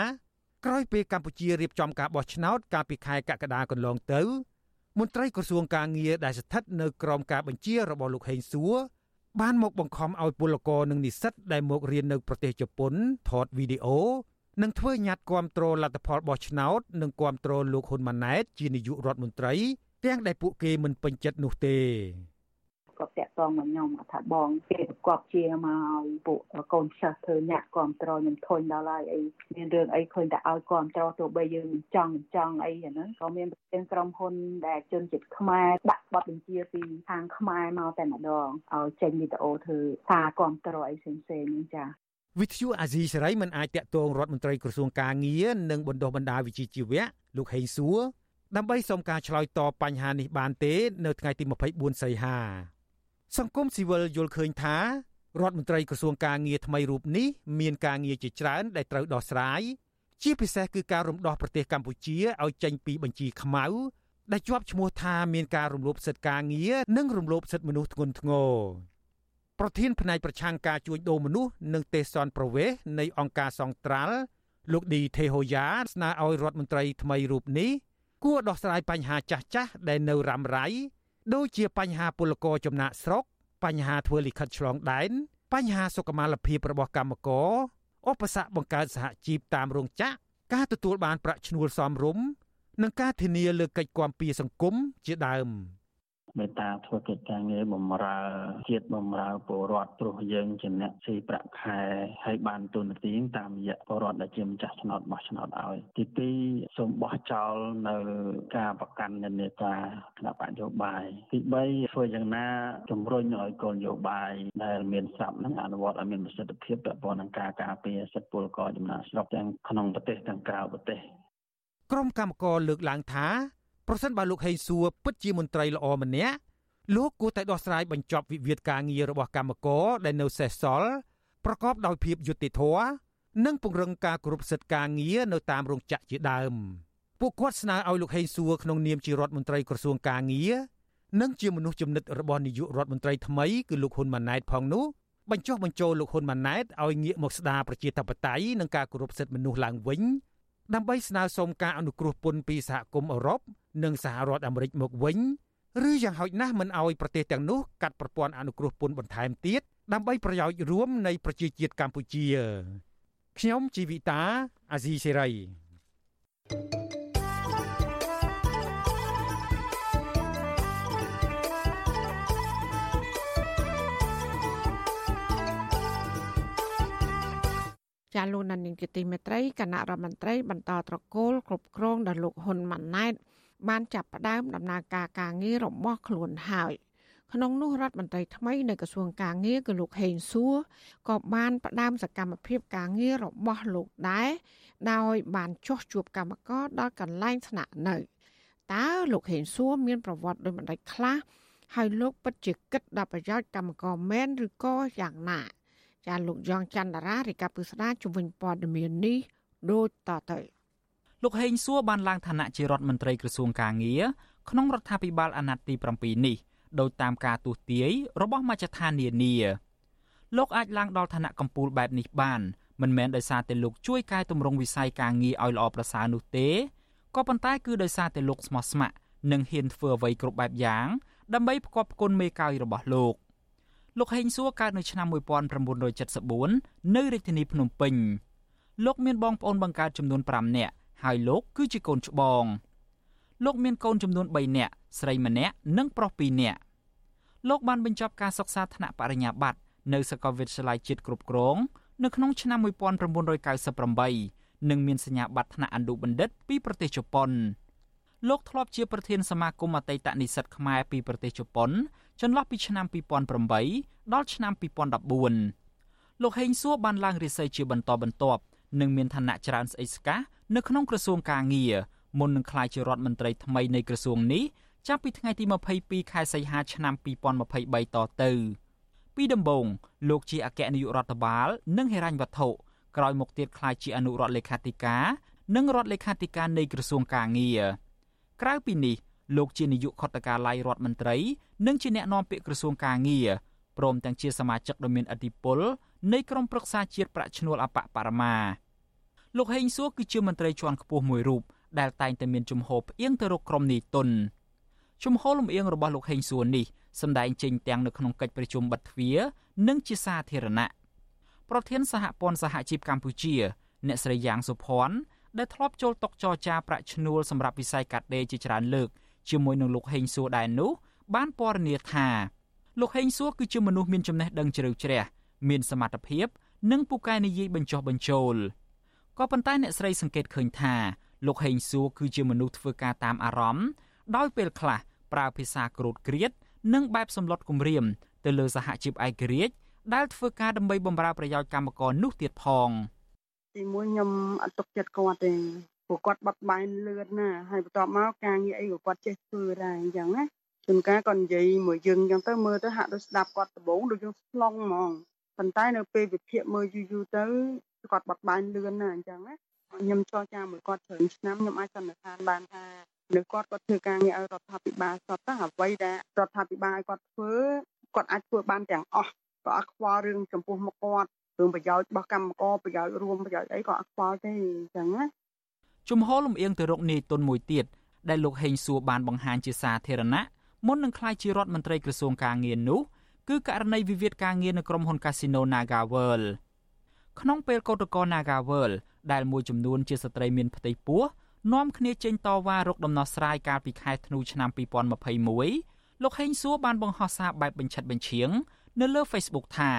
ក្រោយពេលកម្ពុជារៀបចំការបោះឆ្នោតកាលពីខែកក្កដាកន្លងទៅ មន្ត្រីក្រសួងការងារដែលស្ថិតនៅក្រោមការបញ្ជារបស់លោកហេងសួរបានមកបង្ខំឲ្យពលករនិងនិស្សិតដែលមករៀននៅប្រទេសជប៉ុនថតវីដេអូ នឹងធ្វើញត្តិគាំទ្រលទ្ធផលបោះឆ្នោតនិងគាំទ្រលោកហ៊ុនម៉ាណែតជានាយករដ្ឋមន្ត្រីទាំងដែលពួកគេមិនពេញចិត្តនោះទេគាត់តាក់ទងមកខ្ញុំថាបងគេប្រកបជាមកឲ្យពួកកូនសិស្សធ្វើញាក់គ្រប់ត្រខ្ញុំធុញដល់ហើយអីមានរឿងអីឃើញតែឲ្យគ្រប់ត្រទោះបីយើងមិនចង់មិនចង់អីអាហ្នឹងក៏មានប្រធានក្រុមហ៊ុនដែលជនជាតិខ្មែរដាក់ប័ណ្ណបញ្ជាពីខាងខ្មែរមកតែម្ដងឲ្យចេញវីដេអូធ្វើសារគ្រប់ត្រអីផ្សេងៗហ្នឹងចា វិទ្យុអាស៊ីសេរីមិនអាចតាក់ទងរដ្ឋមន្ត្រីក្រសួងការងារនិងបណ្ដុះបណ្ដាលវិជ្ជាជីវៈលោកហេងសួរដើម្បីសុំការឆ្លើយតបបញ្ហានេះបានទេ នៅថ្ងៃទី24សីហា សង្គមស៊ីវិលយល់ឃើញថារដ្ឋមន្ត្រីក្រសួងការងារថ្មីរូបនេះមានការងារជាច្រើនដែលត្រូវដោះស្រាយជាពិសេសគឺការរំដោះប្រទេសកម្ពុជាឲ្យចេញពីបញ្ជីខ្មៅដែលជាប់ឈ្មោះថាមានការរំលោភសិទ្ធិការងារនិងរំលោភសិទ្ធិមនុស្សធ្ងន់ធ្ងរ ប្រធានផ្នែកប្រឆាំងការជួញដូរមនុស្សនិងទេសន្តប្រវេសនៃអង្គការសង្ត្រាល់លោកឌីថេហូយ៉ាស្នើឲ្យរដ្ឋមន្ត្រីថ្មីរូបនេះគួរដោះស្រាយបញ្ហាចាស់ចាស់ដែលនៅរ៉ាំរ៉ៃដូចជាបញ្ហាពលករចំណាក់ស្រុកបញ្ហាធ្វើលិខិតឆ្លងដែនបញ្ហាសុខុមាលភាពរបស់កម្មករឧបសគ្គបង្កើតសហជីពតាមរោងចក្រការទទួលបានប្រាក់ឈ្នួលសមរម្យនិងការធានាលើកិច្ចគាំពៀសង្គមជាដើម។ មេត្តាធ្វើកិច្ចការងារបម្រើជាតិបម្រើពលរដ្ឋព្រោះយើងជាអ្នកស៊ីប្រាក់ខែហើយបានទូនាទីតាមរយៈពលរដ្ឋដែលជាម្ចាស់ឆ្នោតបោះឆ្នោតឲ្យទី2សូមបោះចោលនៅការប្រកាន់និន្នាការគណៈបកយោបាយទី3ធ្វើយ៉ាងណាជំរុញឲ្យគោលនយោបាយដែលមានស្រាប់នឹងអនុវត្តឲ្យមានប្រសិទ្ធភាពពាក់ព័ន្ធនឹងការការពារសិទ្ធិពលករចំណាក់ស្រុកទាំងក្នុងប្រទេសទាំងក្រៅប្រទេសក្រុមកម្មករលើកឡើងថា ប្រសិនបើលោកហេងសួរពិតជាមន្ត្រីល្អម្នាក់លោកគួរតែដោះស្រាយបញ្ចប់វិវាទការងាររបស់កម្មករដែលនៅសេសសល់ប្រកបដោយភាពយុត្តិធម៌និងពង្រឹងការគោរពសិទ្ធិការងារនៅតាមរោងចក្រជាដើមពួកគាត់ស្នើឲ្យលោកហេងសួរក្នុងនាមជារដ្ឋមន្ត្រីក្រសួងការងារនិងជាមនុស្សចំណិតរបស់នាយករដ្ឋមន្ត្រីថ្មីគឺលោកហ៊ុនម៉ាណែតផងនោះបញ្ចុះបញ្ចូលលោកហ៊ុនម៉ាណែតឲ្យងាកមកស្ដារប្រជាធិបតេយ្យនិងការគោរពសិទ្ធិមនុស្សឡើងវិញ ដើម្បីស្នើសុំការអនុគ្រោះពន្ធពីសហគមន៍អឺរ៉ុបនិងសហរដ្ឋអាមេរិកមកវិញឬយ៉ាងហោចណាស់មិនឲ្យប្រទេសទាំងនោះកាត់ប្រព័ន្ធអនុគ្រោះពន្ធបន្ថែមទៀតដើម្បីប្រយោជន៍រួមនៃប្រជាជាតិកម្ពុជាខ្ញុំជីវិតាអាស៊ីសេរី ចាលោកនានីជាទីមេត្រីគណៈរដ្ឋមន្ត្រីបន្តត្រកូលគ្រប់គ្រងដល់លោកហ៊ុនម៉ាណែត បានចាប់ផ្ដើមដំណើរការការងាររបស់ខ្លួនហើយក្នុងនោះរដ្ឋមន្ត្រីថ្មីនៃក្រសួងការងារគឺលោកហេងសួរក៏បានផ្ដើមសកម្មភាពការងាររបស់លោកដែរដោយបានចោះជួបកម្មករដល់កន្លែងស្នាក់នៅតើលោកហេងសួរមានប្រវត្តិដូចម្ដេចខ្លះហើយលោកពិតជាគិតដល់ប្រយោជន៍កម្មករមែនឬក៏យ៉ាងណា ចាលោកយ៉ងច័ន្ទរារាជការពុស្ដាជំនាញព័ត៌មាននេះដូចតទៅលោកហេងសួរបានឡើងឋានៈជារដ្ឋមន្ត្រីក្រសួងកាងារក្នុងរដ្ឋាភិបាលអាណត្តិទី7នេះដោយតាមការទូទាយរបស់មជ្ឈដ្ឋាននានាលោកអាចឡើងដល់ឋានៈកម្ពូលបែបនេះបានមិនមែនដោយសារតែលោកជួយកែតម្រង់វិស័យការងារឲ្យល្អប្រសើរនោះទេក៏ប៉ុន្តែគឺដោយសារតែលោកស្មោះស្ម័គ្រនិងហ៊ានធ្វើអ្វីគ្រប់បែបយ៉ាងដើម្បីផ្គប់ផ្គុនមេកោយរបស់លោក លោកហេងសួរកើតនៅឆ្នាំ1974នៅរាជធានីភ្នំពេញលោកមានបងប្អូនបង្កើតចំនួន5នាក់ហើយលោកគឺជាកូនច្បងលោកមានកូនចំនួន3នាក់ស្រីម្នាក់និងប្រុស2នាក់លោកបានបញ្ចប់ការសិក្សាថ្នាក់បរិញ្ញាបត្រនៅសាកលវិទ្យាល័យជាតិគ្រប់គ្រងនៅក្នុងឆ្នាំ1998និងមានសញ្ញាបត្រថ្នាក់អនុបណ្ឌិតពីប្រទេសជប៉ុន លោកធ្លាប់ជាប្រធានសមាគមអតីតនិស្សិតខ្មែរពីប្រទេសជប៉ុនចន្លោះពីឆ្នាំ2008ដល់ឆ្នាំ2014លោកហេងសួរបានឡើងរាសីជាបន្តបន្ទាប់និងមានឋានៈច្រើនស្អិចស្កះនៅក្នុងក្រសួងកាងារមុននឹងក្លាយជារដ្ឋមន្ត្រីថ្មីនៃក្រសួងនេះចាប់ពីថ្ងៃទី22ខែសីហាឆ្នាំ2023តទៅពីដំបូងលោកជាអគ្គនាយករដ្ឋបាល និងហិរញ្ញវត្ថុក្រោយមកទៀតក្លាយជាអនុរដ្ឋលេខាធិការនិងរដ្ឋលេខាធិការនៃក្រសួងកាងារ ក្រៅពីនេះលោកជានាយកខុទ្ទកាល័យរដ្ឋមន្ត្រីនិងជាអ្នកណែនាំពាក្យក្រសួងកាងារព្រមទាំងជាសមាជិកដ៏មានឥទ្ធិពលនៃក្រុមប្រឹក្សាជាតិប្រាក់ឈ្នួលអបបរមាលោកហេងសួរគឺជាមន្ត្រីជាន់ខ្ពស់មួយរូបដែលតែងតែមានជំហរផ្អៀងទៅរកក្រុមនីតុនជំហរលំអៀងរបស់លោកហេងសួរនេះសម្ដែងចេញទាំងនៅក្នុងកិច្ចប្រជុំបិទទ្វារនិងជាសាធារណៈប្រធានសហព័ន្ធសហជីពកម្ពុជា អ្នកស្រីយ៉ាងសុភ័ណ្ឌ ដែលធ្លាប់ចូលតុចរចាប្រាក់ឈ្នួលសម្រាប់វិស័យកាត់ដេរជាច្រើនលើកជាមួយនឹងលោកហេងសួរដែរនោះបានពណ៌នាថាលោកហេងសួរគឺជាមនុស្សមានចំណេះដឹងជ្រៅជ្រះមានសមត្ថភាព និងពូកែនិយាយបញ្ចុះបញ្ចូលក៏ប៉ុន្តែអ្នកស្រីសង្កេតឃើញថាលោកហេងសួរគឺជាមនុស្សធ្វើការតាមអារម្មណ៍ដោយពេលខ្លះប្រើភាសាក្រូតក្រៀតនិងបែបសម្លុតគំរាមទៅលើសហជីពឯករាជ្យដែលធ្វើការដើម្បីបម្រើប្រយោជន៍កម្មករនោះទៀតផង ទីមួយខ្ញុំអត់ទុកចិត្តគាត់ទេព្រោះគាត់បត់បែនលឿនណាហើយបន្ទាប់មកការងារអីក៏គាត់ចេះធ្វើដែរអញ្ចឹងណាជួនកាលគាត់និយាយមួយយើងអញ្ចឹងទៅមើលទៅហាក់ដូចស្ដាប់គាត់ដំបងដូចយើងស្លងហ្មងប៉ុន្តែនៅពេលវិភាគមើលយូរយូរទៅគាត់បត់បែនលឿនណាអញ្ចឹងណាខ្ញុំចរចាមួយគាត់ច្រើនឆ្នាំខ្ញុំអាចសន្និដ្ឋានបានថានៅគាត់គាត់ធ្វើការងារឲ្យរដ្ឋាភិបាលសតទៅអ្វីដែលរដ្ឋាភិបាលឲ្យគាត់ធ្វើគាត់អាចធ្វើបានទាំងអស់ក៏អត់ខ្វល់រឿងចំពោះមុខគាត់ រឿងប្រយោជន៍របស់កម្មករប្រយោជន៍រួមប្រយោជន៍អីក៏អត់ខ្វល់ទេអញ្ចឹងណាជំហរលំអៀងទៅរកនាយទុនមួយទៀតដែលលោកហេងសួរបានបង្ហាញជាសាធារណៈមុននឹងក្លាយជារដ្ឋមន្ត្រីក្រសួងការងារនោះគឺករណីវិវាទការងារនៅក្រុមហ៊ុន Casino Naga World ក្នុងពេលកោតក្រ Naga World ដែលមួយចំនួនជាស្ត្រីមានផ្ទៃពោះនាំគ្នាចេញតវ៉ារកដំណោះស្រាយកាលពីខែធ្នូឆ្នាំ2021លោកហេងសួរបានបង្ហោះសារបែបបញ្ឆិតបញ្ឈៀងនៅលើ Facebook ថា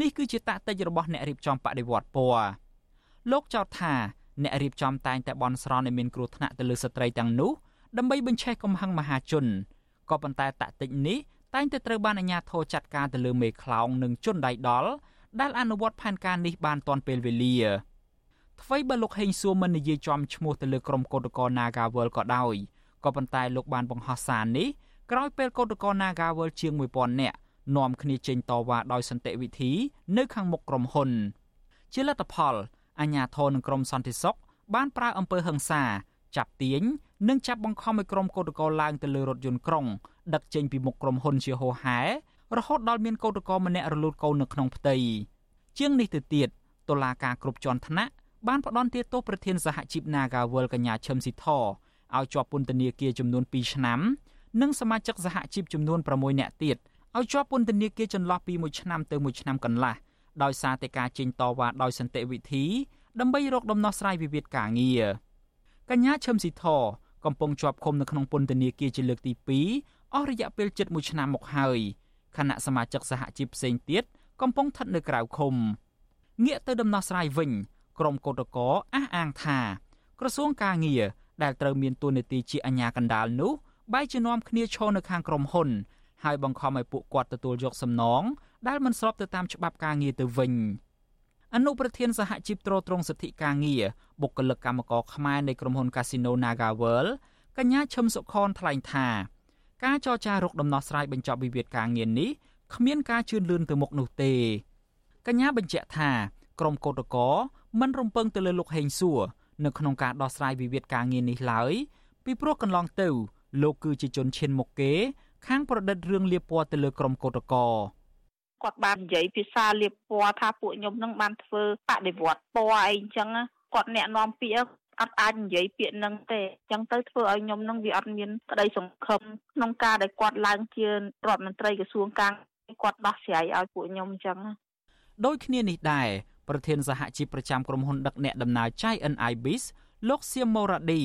នេះគឺជាតាក់ទិចរបស់អ្នករៀបចំបដិវត្តពណ៌លោកចោទថាអ្នករៀបចំតែងតែបន់ស្រន់ឲ្យមានគ្រោះថ្នាក់ទៅលើស្ត្រីទាំងនោះដើម្បីបញ្ឆេះកំហឹងមហាជនក៏ប៉ុន្តែតាក់ទិចនេះតែងតែត្រូវបានអាជ្ញាធរចាត់ការទៅលើមេខ្លោងនិងជនដៃដល់ដែលអនុវត្តផែនការនេះបានទាន់ពេលវេលាអ្វីបើលោកហេងសួរមិននិយាយចំឈ្មោះទៅលើក្រុមកោតក្រ Nagawal ក៏ដោយក៏ប៉ុន្តែលោកបានបង្ហោះសារនេះក្រោយពេលកោតក្រ Nagawal ជាង1000នាក់ នាំគ្នាចេញតវ៉ាដោយសន្តិវិធី នៅខាងមុខក្រុមហ៊ុន ជាលទ្ធផលអាជ្ញាធរនិងក្រមសន្តិសុខបានប្រើអំពើហិង្សាចាប់ទាញនិងចាប់បង្ខំឲ្យក្រុមកោតក្រឡើងទៅលើរថយន្តក្រុងដឹកចេញពីមុខក្រុមហ៊ុនជាហូហែរហូតដល់មានកោតក្រម្នាក់រលូតកូននៅក្នុងផ្ទៃជាងនេះទៅទៀតតុលាការគ្រប់ជាន់ថ្នាក់បានផ្ដន្ទាទោសប្រធានសហជីព Nagawal កញ្ញាឈឹមស៊ីធឲ្យជាប់ពន្ធនាគារចំនួន2ឆ្នាំ និងសមាជិកសហជីពចំនួន6នាក់ទៀត ឲ្យជាប់ពន្ធនាគារចន្លោះពី1ឆ្នាំទៅ1ឆ្នាំកន្លះដោយសារតែការចេញតវ៉ាដោយសន្តិវិធីដើម្បីរកដំណោះស្រាយវិវាទការងារកញ្ញាឈឹមស៊ីធកំពុងជាប់ឃុំនៅក្នុងពន្ធនាគារជាលើកទី2អស់រយៈពេលជិត1ឆ្នាំមកហើយខណៈសមាជិកសហជីពផ្សេងទៀតកំពុងស្ថិតនៅក្រៅឃុំងាកទៅដំណោះស្រាយវិញក្រុមកោតក្រអះអាងថា ក្រសួងការងារដែលត្រូវមានតួនាទីជាអាជ្ញាកណ្ដាលនោះបែរជានាំគ្នាឈរនៅខាងក្រុមហ៊ុន ហើយបង្ខំឲ្យពួកគាត់ទទួលយកសំណងដែលមិនស្របទៅតាមច្បាប់ការងារទៅវិញអនុប្រធានសហជីពត្រួតត្រងសិទ្ធិការងារបុគ្គលិកកម្មករខ្មែរនៃក្រុមហ៊ុន Casino NagaWorld កញ្ញាឈឹមសុខនថ្លែងថាការចរចារកដំណោះស្រាយបញ្ចប់វិវាទការងារនេះគ្មានការជឿនលឿនទៅមុខនោះទេកញ្ញាបញ្ជាក់ថាក្រុមកោតក្រមិនរំពឹងទៅលើលោកហេងសួរនៅក្នុងការដោះស្រាយវិវាទការងារនេះឡើយពីព្រោះកន្លងទៅលោកគឺជាជនឈានមុខគេ ខាងប្រឌិតរឿងលៀបពណ៌ទៅលើក្រុមកោតក្រគាត់បាននិយាយភាសាលៀបពណ៌ថាពួកខ្ញុំនឹងបានធ្វើបដិវត្តពណ៌អីអញ្ចឹងគាត់អ្នកនាំពាក្យអត់អាចនិយាយពាក្យនឹងទេអញ្ចឹងទៅធ្វើឲ្យខ្ញុំនឹងវាអត់មានក្តីសង្ឃឹមក្នុងការដែលគាត់ឡើងជារដ្ឋមន្ត្រីក្រសួងកាងគាត់ដោះស្រាយឲ្យពួកខ្ញុំអញ្ចឹងដូចគ្នានេះដែរប្រធានសហជីពប្រចាំក្រុមហ៊ុនដឹកអ្នកដំណើរ Chai NIBIS លោកសៀមម៉ូរ៉ាឌី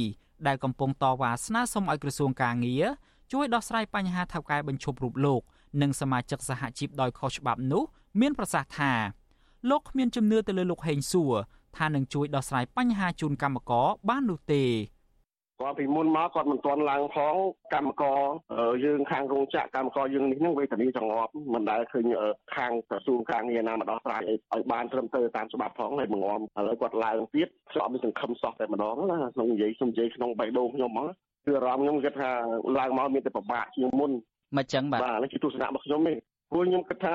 ដែលកំពុងតវ៉ាស្នើសុំឲ្យក្រសួងកាងារ ជួយដោះស្រាយបញ្ហាថៅកែបញ្ឈប់រូបលោកនិងសមាជិកសហជីពដោយខុសច្បាប់នោះមានប្រសាសន៍ថាលោកគ្មានជំនឿទៅលើលោកហេងសួរថានឹងជួយដោះស្រាយបញ្ហាជូនកម្មករបាននោះទេគាត់ពីមុនមកគាត់មិនទាន់ឡើងផងកម្មករយើងខាងរោងចក្រកម្មករយើងនេះនឹងវេទនាចង្អប់មិនដែលឃើញខាងក្រសួងការងារណាមកដោះស្រាយឲ្យបានត្រឹមត្រូវតាមច្បាប់ផងហើយបង្ងំឥឡូវគាត់ឡើងទៀតខ្ញុំអត់មានសង្ឃឹមសោះតែម្ដងណាក្នុងនិយាយខ្ញុំនិយាយក្នុងបេះដូងខ្ញុំហ្មង គឺអារម្មណ៍ខ្ញុំគិតថាឡើងមកមានតែពិបាកជាងមុនមិនចឹងបាទបាទនេះជាទស្សនៈរបស់ខ្ញុំទេព្រោះខ្ញុំគិតថា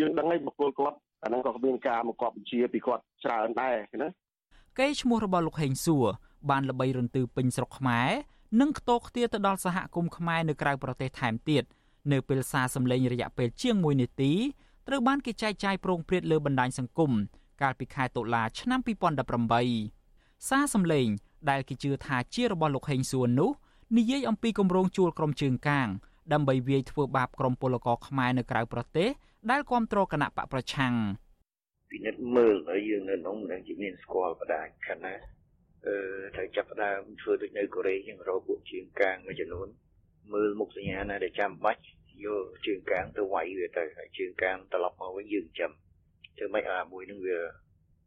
យើងដឹងហើយបុគ្គលគាត់អាហ្នឹងក៏មានការមកកប់បញ្ជាពីគាត់ច្រើនដែរណាកេរ្តិ៍ឈ្មោះរបស់លោកហេងសួរបានល្បីរន្ទឺពេញស្រុកខ្មែរនិងខ្ទោខ្ទាទៅដល់សហគមន៍ខ្មែរនៅក្រៅប្រទេសថែមទៀតនៅពេលសារសម្លេងរយៈពេលជាង1នាទីត្រូវបានគេចែកចាយប្រងព្រាតលើបណ្ដាញសង្គមកាលពីខែតុលាឆ្នាំ2018សារសម្លេង ដែលគេជឿថាជារបស់លោកហេងសួននោះនិយាយអំពីគម្រោងជួលក្រុមជើងកាងដើម្បីវាយធ្វើបាបក្រុមពលករខ្មែរនៅក្រៅប្រទេសដែលគ្រប់គ្រងគណៈបកប្រឆាំងពិនិត្យមើលហើយយើងនៅក្នុងដែលជាមានស្គាល់បដាខណៈអឺត្រូវចាប់ផ្ដើមធ្វើដូចនៅកូរ៉េចឹងរកពួកជាងកាងមួយចំនួនមើលមុខសញ្ញាណាដែលចាំបាច់យកជើងកាងទៅវាយវាទៅហើយជើងកាងត្រឡប់មកវិញយើងចាំធ្វើម៉េចអាមួយនឹងវា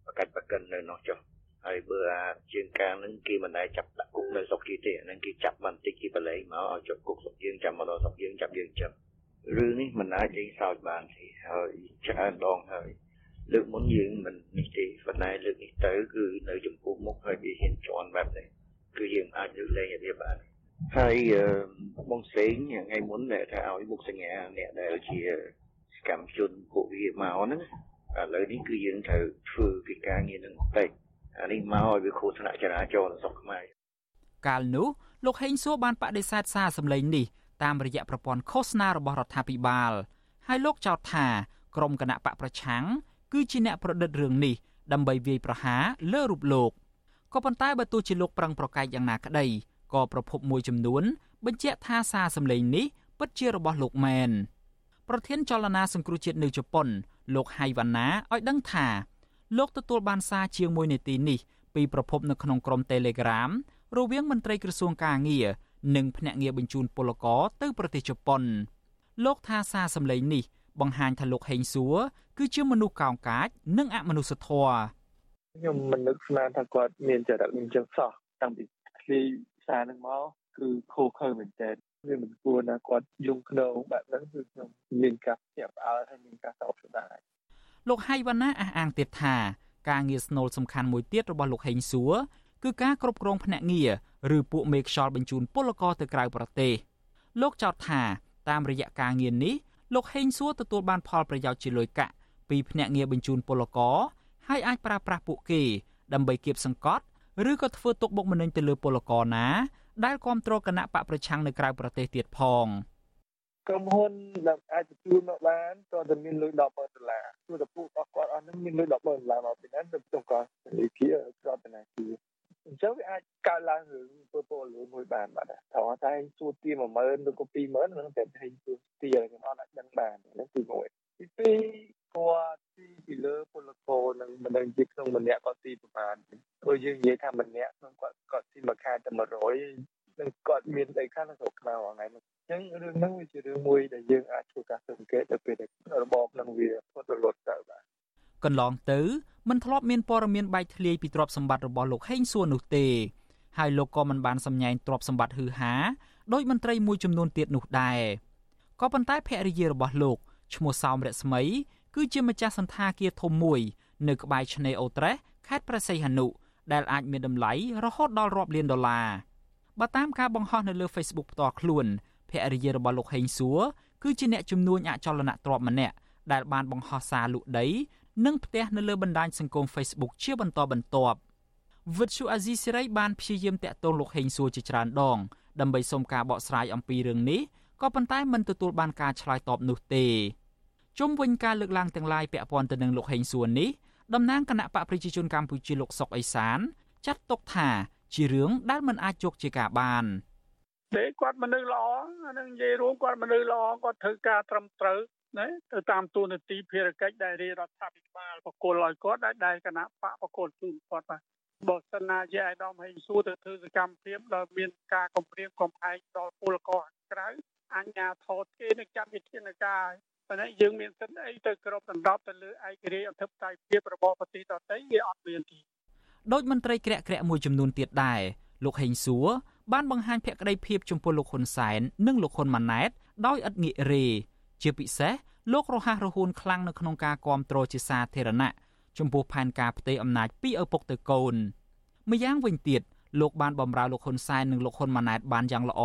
បកាច់បកិននៅនោះចុះ ហើយបើអាជើងកាងនឹងគេមិនដែលចាប់ដាក់គុកនៅស្រុកគេទេហ្នឹងគេចាប់បន្តិចគេបលែងមកឲ្យជាប់គុកស្រុកយើងចាំមកដល់ស្រុកយើងចាប់យើងចាំរឿងនេះមិនអាចលេងសើចបានទេហើយច្រើនដងហើយលើកមុនយើងមិននេះទេប៉ុន្តែលើកនេះទៅគឺនៅចំពោះមុខហើយវាហ៊ានជន់បែបនេះគឺយើងអាចលើកលែងវាបានហើយបងស្រីថ្ងៃមុនដែលថាឲ្យមុខសញ្ញាអ្នកដែលជាសកម្មជនពួកវាមកហ្នឹងឥឡូវនេះគឺយើងត្រូវធ្វើកិច្ចការងារនឹងពេក អានេះមកឲ្យវាគ្រោះថ្នាក់ចរាចរណ៍នៅស្រុកខ្មែរកាលនោះលោកហេងសួរបានបដិសេធសារសម្លេងនេះតាមរយៈប្រព័ន្ធឃោសនារបស់រដ្ឋាភិបាលហើយលោកចោទថាក្រុមគណៈបកប្រឆាំងគឺជាអ្នកប្រឌិតរឿងនេះដើម្បីវាយប្រហារលើរូបលោកក៏ប៉ុន្តែបើទោះជាលោកប្រឹងប្រកែកយ៉ាងណាក្តីក៏ប្រភពមួយចំនួន បញ្ជាក់ថាសារសម្លេងនេះពិតជារបស់លោកមែនប្រធានចលនាសង្គ្រោះជាតិនៅជប៉ុនលោកហៃវ៉ាណាឲ្យដឹងថា លោកទទួលបានសារជាង1នាទីនេះពីប្រភពនៅក្នុងក្រុម Telegram រវាងមន្ត្រីក្រសួងកាងារនិងភ្នាក់ងារបញ្ជូនពលករទៅប្រទេសជប៉ុន លោកថាសារសម្លេងនេះបង្ហាញថាលោកហេងសួរគឺជាមនុស្សកោងកាច និងអមនុស្សធម៌ខ្ញុំមិននឹកស្មានថាគាត់មានចរិតអញ្ចឹងសោះតាំងពីឃ្លីសារនឹងមកគឺខូខើមែនតើវាមិនគួរណាគាត់យំខ្នងបែបហ្នឹងគឺខ្ញុំមានការភ្ញាក់ផ្អើលហើយមានការសោកស្ដាយ លោកហៃវណ្ណាអះអាងទៀតថាការងារស្នូលសំខាន់មួយទៀតរបស់លោកហេងសួរគឺការគ្រប់គ្រងភ្នាក់ងារឬពួកមេខ្យល់បញ្ជូនពលករទៅក្រៅប្រទេសលោកចោទថាតាមរយៈការងារនេះលោកហេងសួរទទួលបានផលប្រយោជន៍ជាលុយកាក់ពីភ្នាក់ងារបញ្ជូនពលករហើយអាចប្រើប្រាស់ពួកគេ ដើម្បីគៀបសង្កត់ឬក៏ធ្វើទុកបុកម្នេញទៅលើពលករណា ដែលគ្រប់គ្រងគណៈបកប្រឆាំងនៅក្រៅប្រទេសទៀតផង ក្រុមហ៊ុនដែលអាចទទួលមកបានតើតែមានលុយ100000ដុល្លារព្រោះតែពួករបស់គាត់អស់ហ្នឹងមានលុយ100000ដុល្លារមកពីណាទៅទៅគាត់លេខក្រតនាគារអញ្ចឹងវាអាចកើតឡើងរឿងពលពលលួយមួយបានបាទថាតែសួរទា10000ឬក៏20000ហ្នឹងតែហេងសួរទាខ្ញុំអត់អាចដឹងបានហ្នឹងទី1ទី2គាត់ទីពីលើពលករនឹងមិនដឹងជាក្នុងម្នាក់គាត់ទីប្រហែលព្រោះយើងនិយាយថាម្នាក់ក្នុងគាត់គាត់ទីមួយខែតែ100 នឹងគាត់មានអីខ្លះនៅស្រុកខ្មែរថ្ងៃនេះអញ្ចឹងរឿងហ្នឹងវាជារឿងមួយដែលយើងអាចធ្វើការសង្កេតទៅពេលដែលរបបនឹងវាផ្ទុះរលត់ទៅបាទកន្លងទៅមិនធ្លាប់មានព័ត៌មានបែកធ្លាយពីទ្រព្យសម្បត្តិរបស់លោកហេងសួរនោះទេហើយលោកក៏មិនបានសម្ញែងទ្រព្យសម្បត្តិហឺហាដោយមន្ត្រីមួយចំនួនទៀតនោះដែរក៏ប៉ុន្តែភរិយារបស់លោកឈ្មោះសោមរស្មី គឺជាម្ចាស់សន្តាគារធំមួយ នៅក្បែរឆ្នេរអូត្រេសខេត្តព្រះសីហនុដែលអាចមានតម្លៃរហូតដល់រាប់លានដុល្លារ បើតាមការបង្ហោះនៅលើ Facebook ផ្ទាល់ខ្លួនភរិយារបស់លោកហេងសួរគឺជាអ្នកជំនួញអចលនទ្រព្យម្នាក់ដែលបានបង្ហោះសារលក់ដី និងផ្ទះនៅលើបណ្ដាញសង្គម Facebook ជាបន្តបន្ទាប់វិទ្យុអាស៊ីសេរីបានព្យាយាមតាក់ទងលោកហេងសួរជាច្រើនដងដើម្បីសុំការបកស្រាយអំពីរឿងនេះក៏ប៉ុន្តែមិនទទួលបានការឆ្លើយតបនោះទេជុំវិញការលើកឡើងទាំងឡាយពាក់ព័ន្ធទៅនឹងលោកហេងសួរនេះតំណាងគណៈបកប្រជាជនកម្ពុជាលោកសុកអេសានចាត់ទុកថា ជារឿងដែលមិនអាចជោគជាការបានតែគាត់មនុស្សល្អអានឹងនិយាយរួមគាត់មនុស្សល្អគាត់ធ្វើការត្រឹមត្រូវណាទៅតាមទូនាទីភារកិច្ចដែលរាជរដ្ឋាភិបាលបកគលឲ្យគាត់ដែលដែលគណៈបកបកគលជូនគាត់បាទបើសិនណាជាអាយដាមហេងសួរទៅធ្វើសកម្មភាពដែលមានការកំព្រៀងកំផែងដល់ពលករក្រៅអញ្ញាធរគេនឹងចាត់វិធានការប៉ុន្តែយើងមានសិទ្ធិអីទៅក្របដណ្ដប់ទៅលើឯករាជ្យអធិបតេយ្យភាពរបស់ប្រទេសដទៃវាអត់មានទេ ដោយមន្ត្រីក្រាក់ក្រាក់មួយចំនួនទៀតដែរលោកហេងសួរបានបង្ហាញភក្តីភាពចំពោះលោកហ៊ុនសែននិងលោកហ៊ុនម៉ាណែតដោយឥតងាករេជាពិសេសលោករហ័សរហួនខ្លាំងនៅក្នុងការគ្រប់គ្រងជាសាធារណៈចំពោះផែនការផ្ទេរអំណាចពីឪពុកទៅកូនម្យ៉ាងវិញទៀតលោកបានបំរើលោកហ៊ុនសែននិងលោកហ៊ុនម៉ាណែតបានយ៉ាងល្អ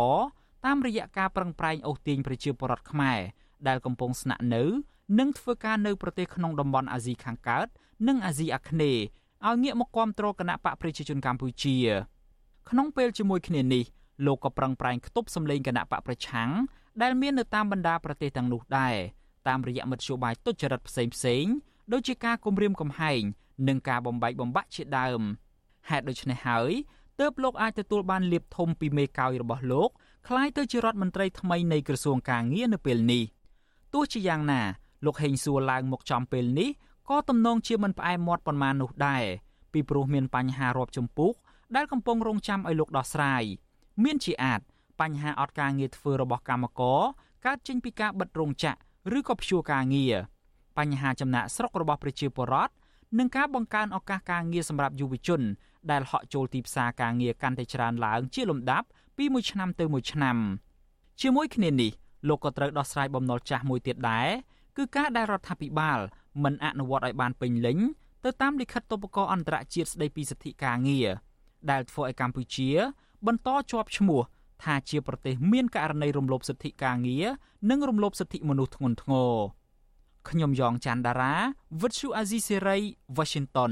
តាមរយៈការប្រឹងប្រែងអូសទាញប្រជាពលរដ្ឋខ្មែរដែលកំពុងស្នាក់នៅ និងធ្វើការនៅប្រទេសក្នុងតំបន់អាស៊ីខាងកើត និងអាស៊ីអាគ្នេយ៍ ឲ្យងាកមកគ្រប់គ្រងគណៈបកប្រជាជនកម្ពុជា ក្នុងពេលជាមួយគ្នានេះលោកក៏ប្រឹងប្រែងខ្ទប់សម្លេងគណៈបកប្រឆាំងដែលមាននៅតាមបណ្ដាប្រទេសទាំងនោះដែរតាមរយៈមធ្យោបាយទុច្ចរិតផ្សេងផ្សេងដូចជាការគំរាមកំហែងនិងការបំបែកបំបាក់ជាដើមហេតុដូច្នេះហើយទើបលោកអាចទទួលបានលៀបធំពីមេកោយរបស់លោកคล้ายទៅជារដ្ឋមន្ត្រីថ្មីនៃក្រសួងកាងារនៅពេលនេះទោះជាយ៉ាងណាលោកហេងសួរឡើងមកចំពេលនេះ ក៏ទំនងជាមិនផ្អែមមាត់ប៉ុន្មាននោះដែរពីព្រោះមានបញ្ហារាប់ចំពុកដែលកំពុងរងចាំឲ្យលោកដោះស្រាយមានជាអាចបញ្ហាអត់ការងារធ្វើរបស់កម្មករកើតចេញពីការបិទរោងចក្រឬក៏ព្យួរការងារបញ្ហាចំណាក់ស្រុករបស់ប្រជាពលរដ្ឋនិងការបង្កើនឱកាសការងារសម្រាប់យុវជន ដែលហក់ចូលទីផ្សារការងារកាន់តែច្រើនឡើងជាលំដាប់ពីមួយឆ្នាំទៅមួយឆ្នាំជាមួយគ្នានេះលោកក៏ត្រូវដោះស្រាយបំណុលចាស់មួយទៀតដែរគឺការដែលរដ្ឋាភិបាល មិនអនុវត្តឲ្យបានពេញលេញទៅតាមលិខិតតុបករអន្តរជាតិស្តីពីសិទ្ធិការងារដែលធ្វើឲ្យកម្ពុជា បន្តជាប់ឈ្មោះថាជាប្រទេសមានករណីរំលោភសិទ្ធិការងារនិងរំលោភសិទ្ធិមនុស្សធ្ងន់ធ្ងរខ្ញុំយ៉ងច័ន្ទដារាវិទ្យុអាស៊ីសេរី Washington